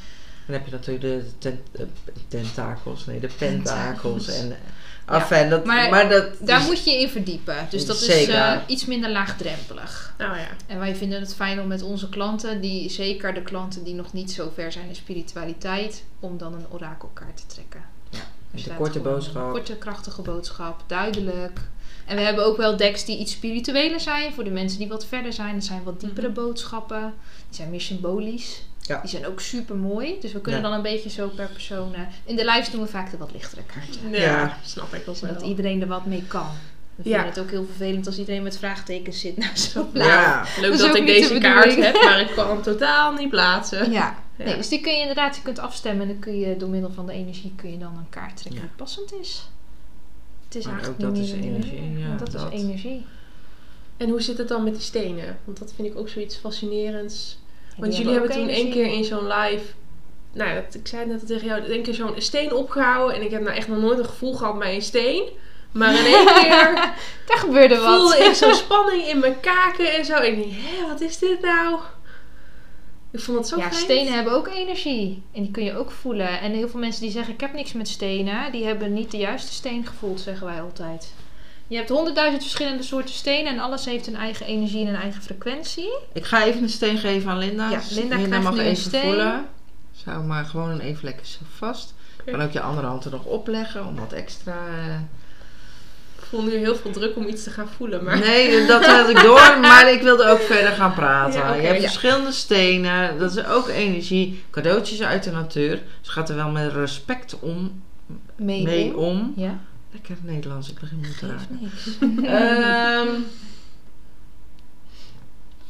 Dan heb je natuurlijk de ten- eh, tentakels, nee, de pentakels. En, Ja. enfin, dat, maar, Maar dat daar is- moet je in verdiepen. Dus dat is eh, iets minder laagdrempelig. Nou ja. En wij vinden het fijn om met onze klanten, die, zeker de klanten die nog niet zo ver zijn in spiritualiteit, om dan een orakelkaart te trekken. Ja, Dus de korte boodschap. Een korte, krachtige boodschap, duidelijk. En we hebben ook wel decks die iets spiritueler zijn. Voor de mensen die wat verder zijn. Dat zijn wat diepere Mhm. boodschappen. Die zijn meer symbolisch. Ja. Die zijn ook super mooi. Dus we kunnen Ja. dan een beetje zo per persoon. eh, in de lives doen we vaak de wat lichtere kaarten. Ja, Ja. snap ik wel. Zodat iedereen er wat mee kan. We Ja. vinden het ook heel vervelend als iedereen met vraagtekens zit. Nou, zo Nou, Ja. Leuk Dat dat, ik de deze kaart heb, maar ik kan hem totaal niet plaatsen. Ja. Ja. Nee, dus die kun je inderdaad, je kunt afstemmen en dan kun je door middel van de energie kun je dan een kaart trekken Ja. die passend is. Het is Maar eigenlijk ook niet dat is energie, ja, dat, dat. is energie. En hoe zit het dan met die stenen? Want dat vind ik ook zoiets fascinerends. Ja, Want die jullie hebben toen één keer in zoon live... Nou, ja, dat, ik zei net tegen jou, één keer zo'n steen opgehouden. En ik heb nou echt nog nooit een gevoel gehad bij een steen. Maar in één keer Daar gebeurde wat. voelde ik zo'n spanning in mijn kaken en zo. En ik dacht, hé, wat is dit nou? Ik vond het zo ja, vreemd. stenen hebben ook energie. En die kun je ook voelen. En heel veel mensen die zeggen, ik heb niks met stenen. Die hebben niet de juiste steen gevoeld, zeggen wij altijd. Je hebt honderdduizend verschillende soorten stenen. En alles heeft een eigen energie en een eigen frequentie. Ik ga even een steen geven aan Linda. Ja, Linda krijgt mag nu een even steen. voelen. Zou maar gewoon even lekker zo vast. Kan ook je andere hand er nog opleggen om wat extra... voel nu heel veel druk om iets te gaan voelen. Maar Nee, dat had ik door, maar ik wilde ook verder gaan praten. Ja, je hebt ja. verschillende stenen, dat is ook energie. Cadeautjes uit de natuur. Dus gaat er wel met respect om, Mee, mee om. om. Ja, Lekker Nederlands, ik begin moeten geeft raken. Ehm,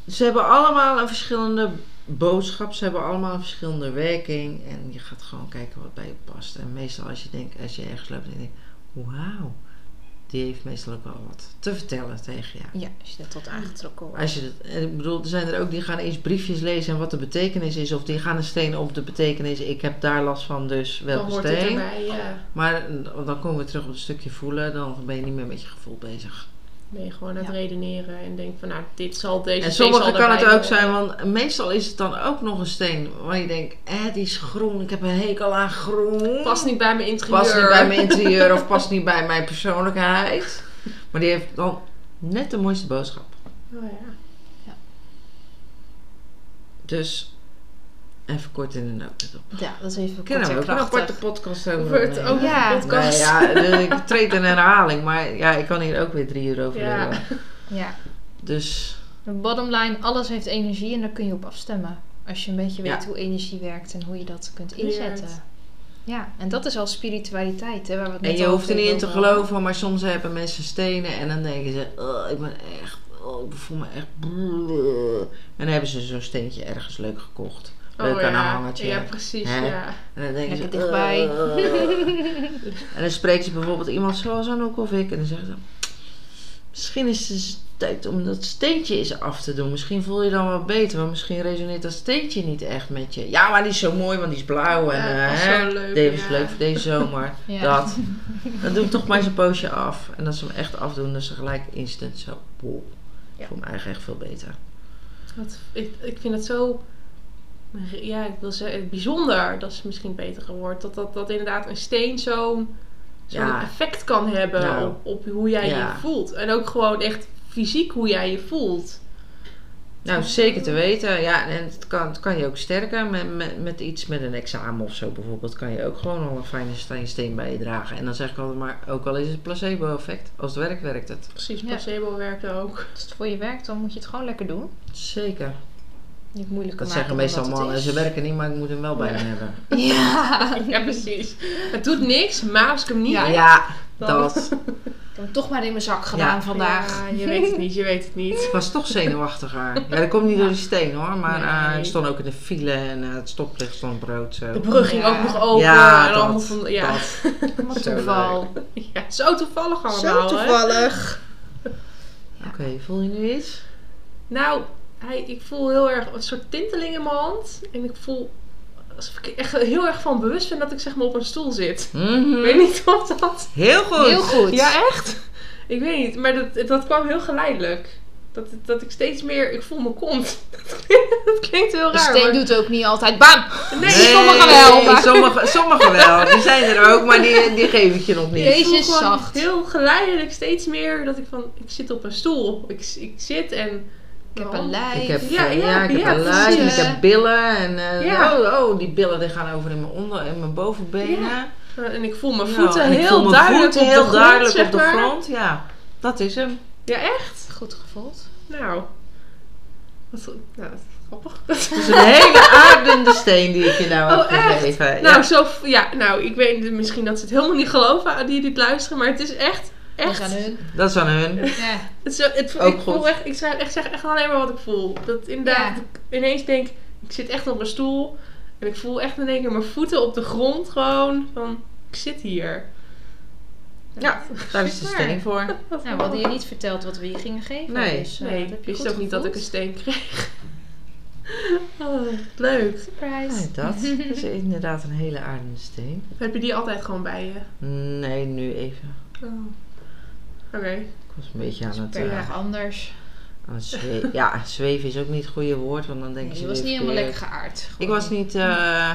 ze hebben allemaal een verschillende boodschap. Ze hebben allemaal een verschillende werking. En je gaat gewoon kijken wat bij je past. En meestal als je denkt, als je ergens loopt en je denkt, wauw. Die heeft meestal ook wel wat te vertellen tegen je. Ja, als je dat tot aangetrokken wordt. Als je dat, en ik bedoel, er zijn er ook die gaan eens briefjes lezen en wat de betekenis is. Of die gaan een steen op de betekenis. Ik heb daar last van, dus dan welke hoort het steen. erbij. Ja. Maar dan komen we terug op het stukje voelen. Dan ben je niet meer met je gevoel bezig. Ben je gewoon aan het Ja. redeneren en denk van nou, dit zal deze En sommige kan het ook zijn, want meestal is het dan ook nog een steen waar je denkt, eh, die is groen, ik heb een hekel aan groen. Past niet bij mijn interieur. Past niet bij mijn interieur of past niet bij mijn persoonlijkheid. Maar die heeft dan net de mooiste boodschap. Oh, ja. Dus even kort in de noten op. Ja, dat is even kort Kunnen we ook een aparte podcast over opnemen? over Ja. podcast. Nee, ja, de- ik treed in herhaling, maar ja, ik kan hier ook weer drie uur over Ja. Ja. Dus De bottom line, alles heeft energie en daar kun je op afstemmen. Als je een beetje weet Ja. hoe energie werkt en hoe je dat kunt inzetten. Ja, en dat is al spiritualiteit. Hè, waar we het En je hoeft er niet in te geloven, maar soms hebben mensen stenen en dan denken ze, "Oh, ik ben echt, oh, ik voel me echt. brrr." En dan hebben ze zo'n steentje ergens leuk gekocht. Leuk Oh, aan een ja. hangertje. Ja, precies. Hè? Ja. En dan denken Lekker ze, dichtbij. "Oh." en dan spreekt ze bijvoorbeeld iemand zoals Anouk of ik en dan zeggen ze, misschien is het tijd om dat steentje eens af te doen. Misschien voel je dan wat beter, maar misschien resoneert dat steentje niet echt met je. Ja, maar die is zo mooi, want die is blauw en Ja, eh, dat is hè, zo leuk, deze is leuk voor deze zomer. Dat. Dan doe ik toch maar eens een poosje af. En als ze hem echt afdoen, dan is ze gelijk instant zo. Wow. Ik voel me eigenlijk echt veel beter. Wat, ik, ik vind het zo... Ja, ik wil zeggen, bijzonder. Dat is misschien een betere woord. Dat, dat, dat inderdaad een steen zo'n Ja. effect kan hebben Nou. op, op hoe jij Ja. je voelt. En ook gewoon echt fysiek hoe jij je voelt. Nou, zeker te weten. Ja, en het kan, het kan je ook sterken met, met, met iets met een examen of zo bijvoorbeeld. Kan je ook gewoon al een fijne steen- steen bij je dragen. En dan zeg ik altijd maar, ook al is het placebo-effect. Als het werkt, werkt het. Precies, Ja. placebo werkt ook. Als het voor je werkt, dan moet je het gewoon lekker doen. Zeker. Niet moeilijker Dat maken zeggen meestal mannen. Ze werken niet, maar ik moet hem wel bij Ja. me hebben. Ja. Ja, precies. Het doet niks, maar als ik hem niet Ja. heb, Ja, dan- dat. Ik heb hem toch maar in mijn zak gedaan Ja. vandaag. Ja, je weet het niet, je weet het niet. Ik was toch zenuwachtiger. Ja, dat komt niet door die steen hoor. Maar eh, Nee. ik stond ook in de file en eh, het stoplicht stond brood zo. De brug ging Ja. ook nog open. Ja, en dat, allemaal van, ja. dat. Wat Zo toeval. ja, zo toevallig allemaal. hè? toevallig. Oké, voel je nu iets? Nou, hij, ik voel heel erg een soort tinteling in mijn hand. En ik voel alsof ik echt heel erg van bewust ben dat ik zeg maar op een stoel zit. Mhm. Ik weet niet of dat... Heel goed. Heel goed. Ja, echt? Ik weet niet, maar dat, dat kwam heel geleidelijk. Dat, dat ik steeds meer... Ik voel me kont. dat klinkt heel De raar. steen maar- doet ook niet altijd bam. Nee, sommige wel, maar- Sommige, sommige wel. Die zijn er ook, maar die, die geef ik je nog niet. Deze is zacht. heel geleidelijk steeds meer dat ik van... Ik zit op een stoel. Ik, ik zit en... Ik heb een lijf. Ik heb, Ja, eh, ja, ja, ik heb ja, een lijf en ik heb billen. En eh, Ja. oh, oh, die billen die gaan over in mijn onder en mijn bovenbenen. Ja. En ik voel mijn voeten heel voel mijn duidelijk voeten op de heel grond, duidelijk zeg op de grond. Ja, dat is hem. Ja, echt? Goed gevoeld. Nou. Wat, nou, dat is grappig. Het is een hele aardende steen die ik je nou Oh, heb gegeven. Nou, ja. zo, ja, nou, ik weet misschien dat ze het helemaal niet geloven aan die dit luisteren, maar het is echt, Dat echt. is aan hun. Dat is aan hun. Ja. Het is, zo- het, Ook ik, voel goed. echt, ik, zeg, echt, zeg echt alleen maar wat ik voel. Dat inderdaad, Ja. dat ik ineens denk, ik zit echt op een stoel en ik voel echt in één keer mijn voeten op de grond gewoon van, ik zit hier. Ja, daar is de steen voor. Wat Nou, we hadden je niet verteld wat we je gingen geven. Nee. Dus, eh, Nee, dat heb ik je wist ook niet dat ik een steen kreeg. Oh, leuk. Surprise. Ja, dat is inderdaad een hele aardende steen. Heb je die altijd gewoon bij je? Nee, nu even. Oh. Oké. Ik was een beetje aan het, Per eh, dag anders. aan het zweven. Ja, zweven is ook niet het goede woord, want dan denk Nee, je je was niet helemaal lekker geaard. Ik was niet... eh,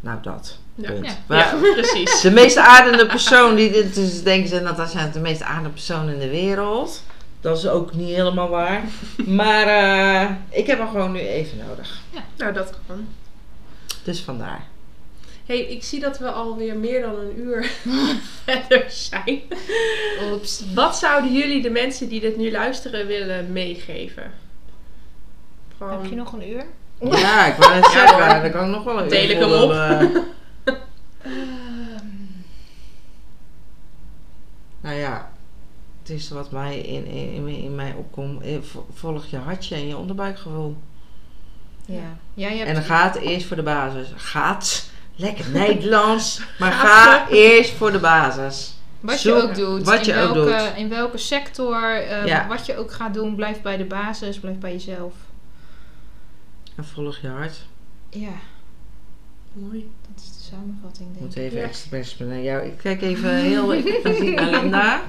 nou, dat. Ja. Ja. Maar Ja, precies. De meest aardende persoon, die dit dus denken ze dat dat zijn de meest aardende persoon in de wereld. Dat is ook niet helemaal waar. Maar eh, ik heb hem gewoon nu even nodig. Nou, dat kan. Dus vandaar. Hey, ik zie dat we alweer meer dan een uur verder zijn. Oeps. Wat zouden jullie de mensen die dit nu luisteren willen meegeven? Heb je nog een uur? Ja, ik wou net zeggen, daar kan ik nog wel een Deel uur ik hem op. eh, Ehm, nou ja, het eerste wat mij in, in, in, in mij opkomt, eh, vo- volg je hartje en je onderbuikgevoel. ja. ja, je hebt En dan gaat eerst voor de basis. Gaat, lekker Nederlands, maar ga eerst voor de basis. Wat je ook doet. wat je in, ook welke, doet. in welke sector. eh, Ja. Wat je ook gaat doen. Blijf bij de basis. Blijf bij jezelf. En volg je hart. Ja, Mooi. dat is de samenvatting Ik denk moet ik. even Ja. expres naar jou. Ik kijk even heel expliciet naar Linda.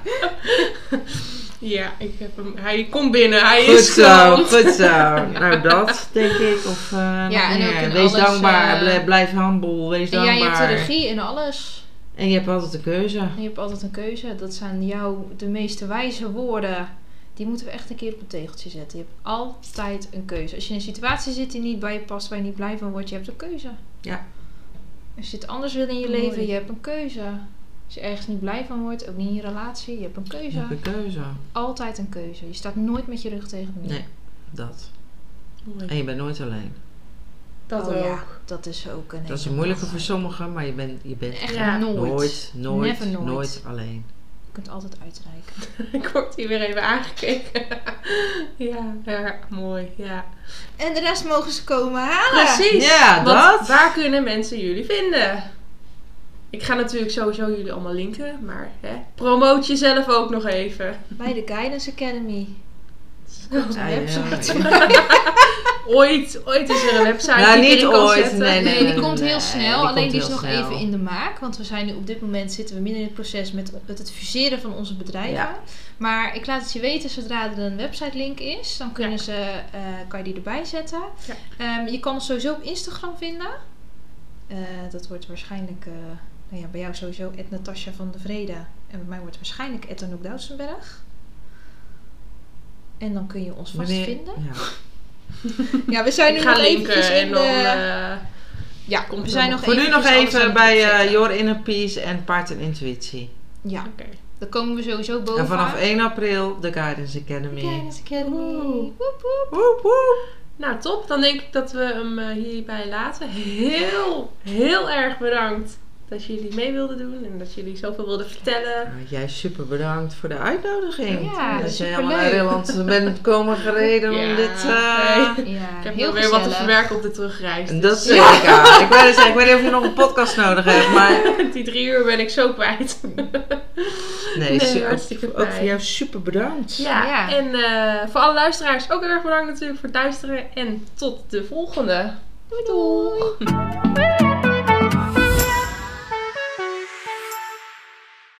Ja, ik heb hem. Hij komt binnen. Hij Goed is zo, goed zo. Nou, dat denk ik. Of eh, Ja, en ook meer. in Wees alles, dankbaar, eh, blijf, humble, wees En jij dankbaar. hebt de regie in alles. En je hebt altijd de keuze. En je hebt altijd een keuze. Dat zijn jouw de meeste wijze woorden. Die moeten we echt een keer op een tegeltje zetten. Je hebt altijd een keuze. Als je in een situatie zit die niet bij je past, waar je niet blij van wordt, je hebt een keuze. Ja. Als je het anders wil in je Mooi. leven, je hebt een keuze. Als je ergens niet blij van wordt, ook niet in je relatie, je hebt een Je keuze. hebt een keuze. Altijd een keuze. Je staat nooit met je rug tegen de muur. Nee, dat. Mooi. En je bent nooit alleen. Dat oh ook. ja, dat is ook een Dat is hele een moeilijke voor sommigen, maar je bent, je bent Echt Ja. nooit. nooit, nooit, Never nooit. nooit alleen. Je kunt altijd uitreiken. Ik word hier weer even aangekeken. ja, ja, mooi. Ja. En de rest mogen ze komen halen. Precies. Ja, Want dat. Waar kunnen mensen jullie vinden? Ik ga natuurlijk sowieso jullie allemaal linken, maar hè, promoot jezelf ook nog even. Bij de Guidance Academy. Ja, ja, website. ja. Ooit, ooit is er een website Nou, die niet erin kan ooit, zetten. nee, Nee, die komt heel snel. alleen die is nog snel. even in de maak. Want we zijn nu op dit moment zitten we midden in het proces met het adviseren van onze bedrijven. Ja. Maar ik laat het je weten zodra er een website link is. Dan kunnen Ja. ze, eh, kan je die erbij zetten. Ja. Ehm, je kan ons sowieso op Instagram vinden. Eh, dat wordt waarschijnlijk eh, nou ja, bij jou sowieso Natasja van de Vrede. En bij mij wordt het waarschijnlijk Anouk Doutsenberg. En dan kun je ons vast Wanneer- vinden. Ja. Ja, we zijn nu nog eventjes in en dan... de... eh, ja, we zijn nog. Voor nu nog even bij eh, opzetten. Your Inner Peace en Paard en Intuïtie. Ja, Oké. dan komen we sowieso boven. En vanaf 1 april de Guidance Academy. Guidance Academy. Woep, woep. Woep, woep. Nou, top. Dan denk ik dat we hem eh, hierbij laten. Heel, heel erg bedankt dat jullie mee wilden doen en dat jullie zoveel wilden vertellen. Nou, jij super bedankt voor de uitnodiging. Ja, dat je helemaal naar Nederland bent komen gereden Ja, om dit... nee. Ja, Ik heb heel nog weer wat te verwerken op de terugreis. En dus, dat zeker. Ik, weet het, zeggen, ik weet niet of je nog een podcast nodig hebt, maar... Die drie uur ben ik zo kwijt. Nee, Nee, su- ook, hartstikke ook voor jou super bedankt. Ja, Ja. en eh, voor alle luisteraars ook heel erg bedankt natuurlijk voor het luisteren. En tot de volgende. Doei doei!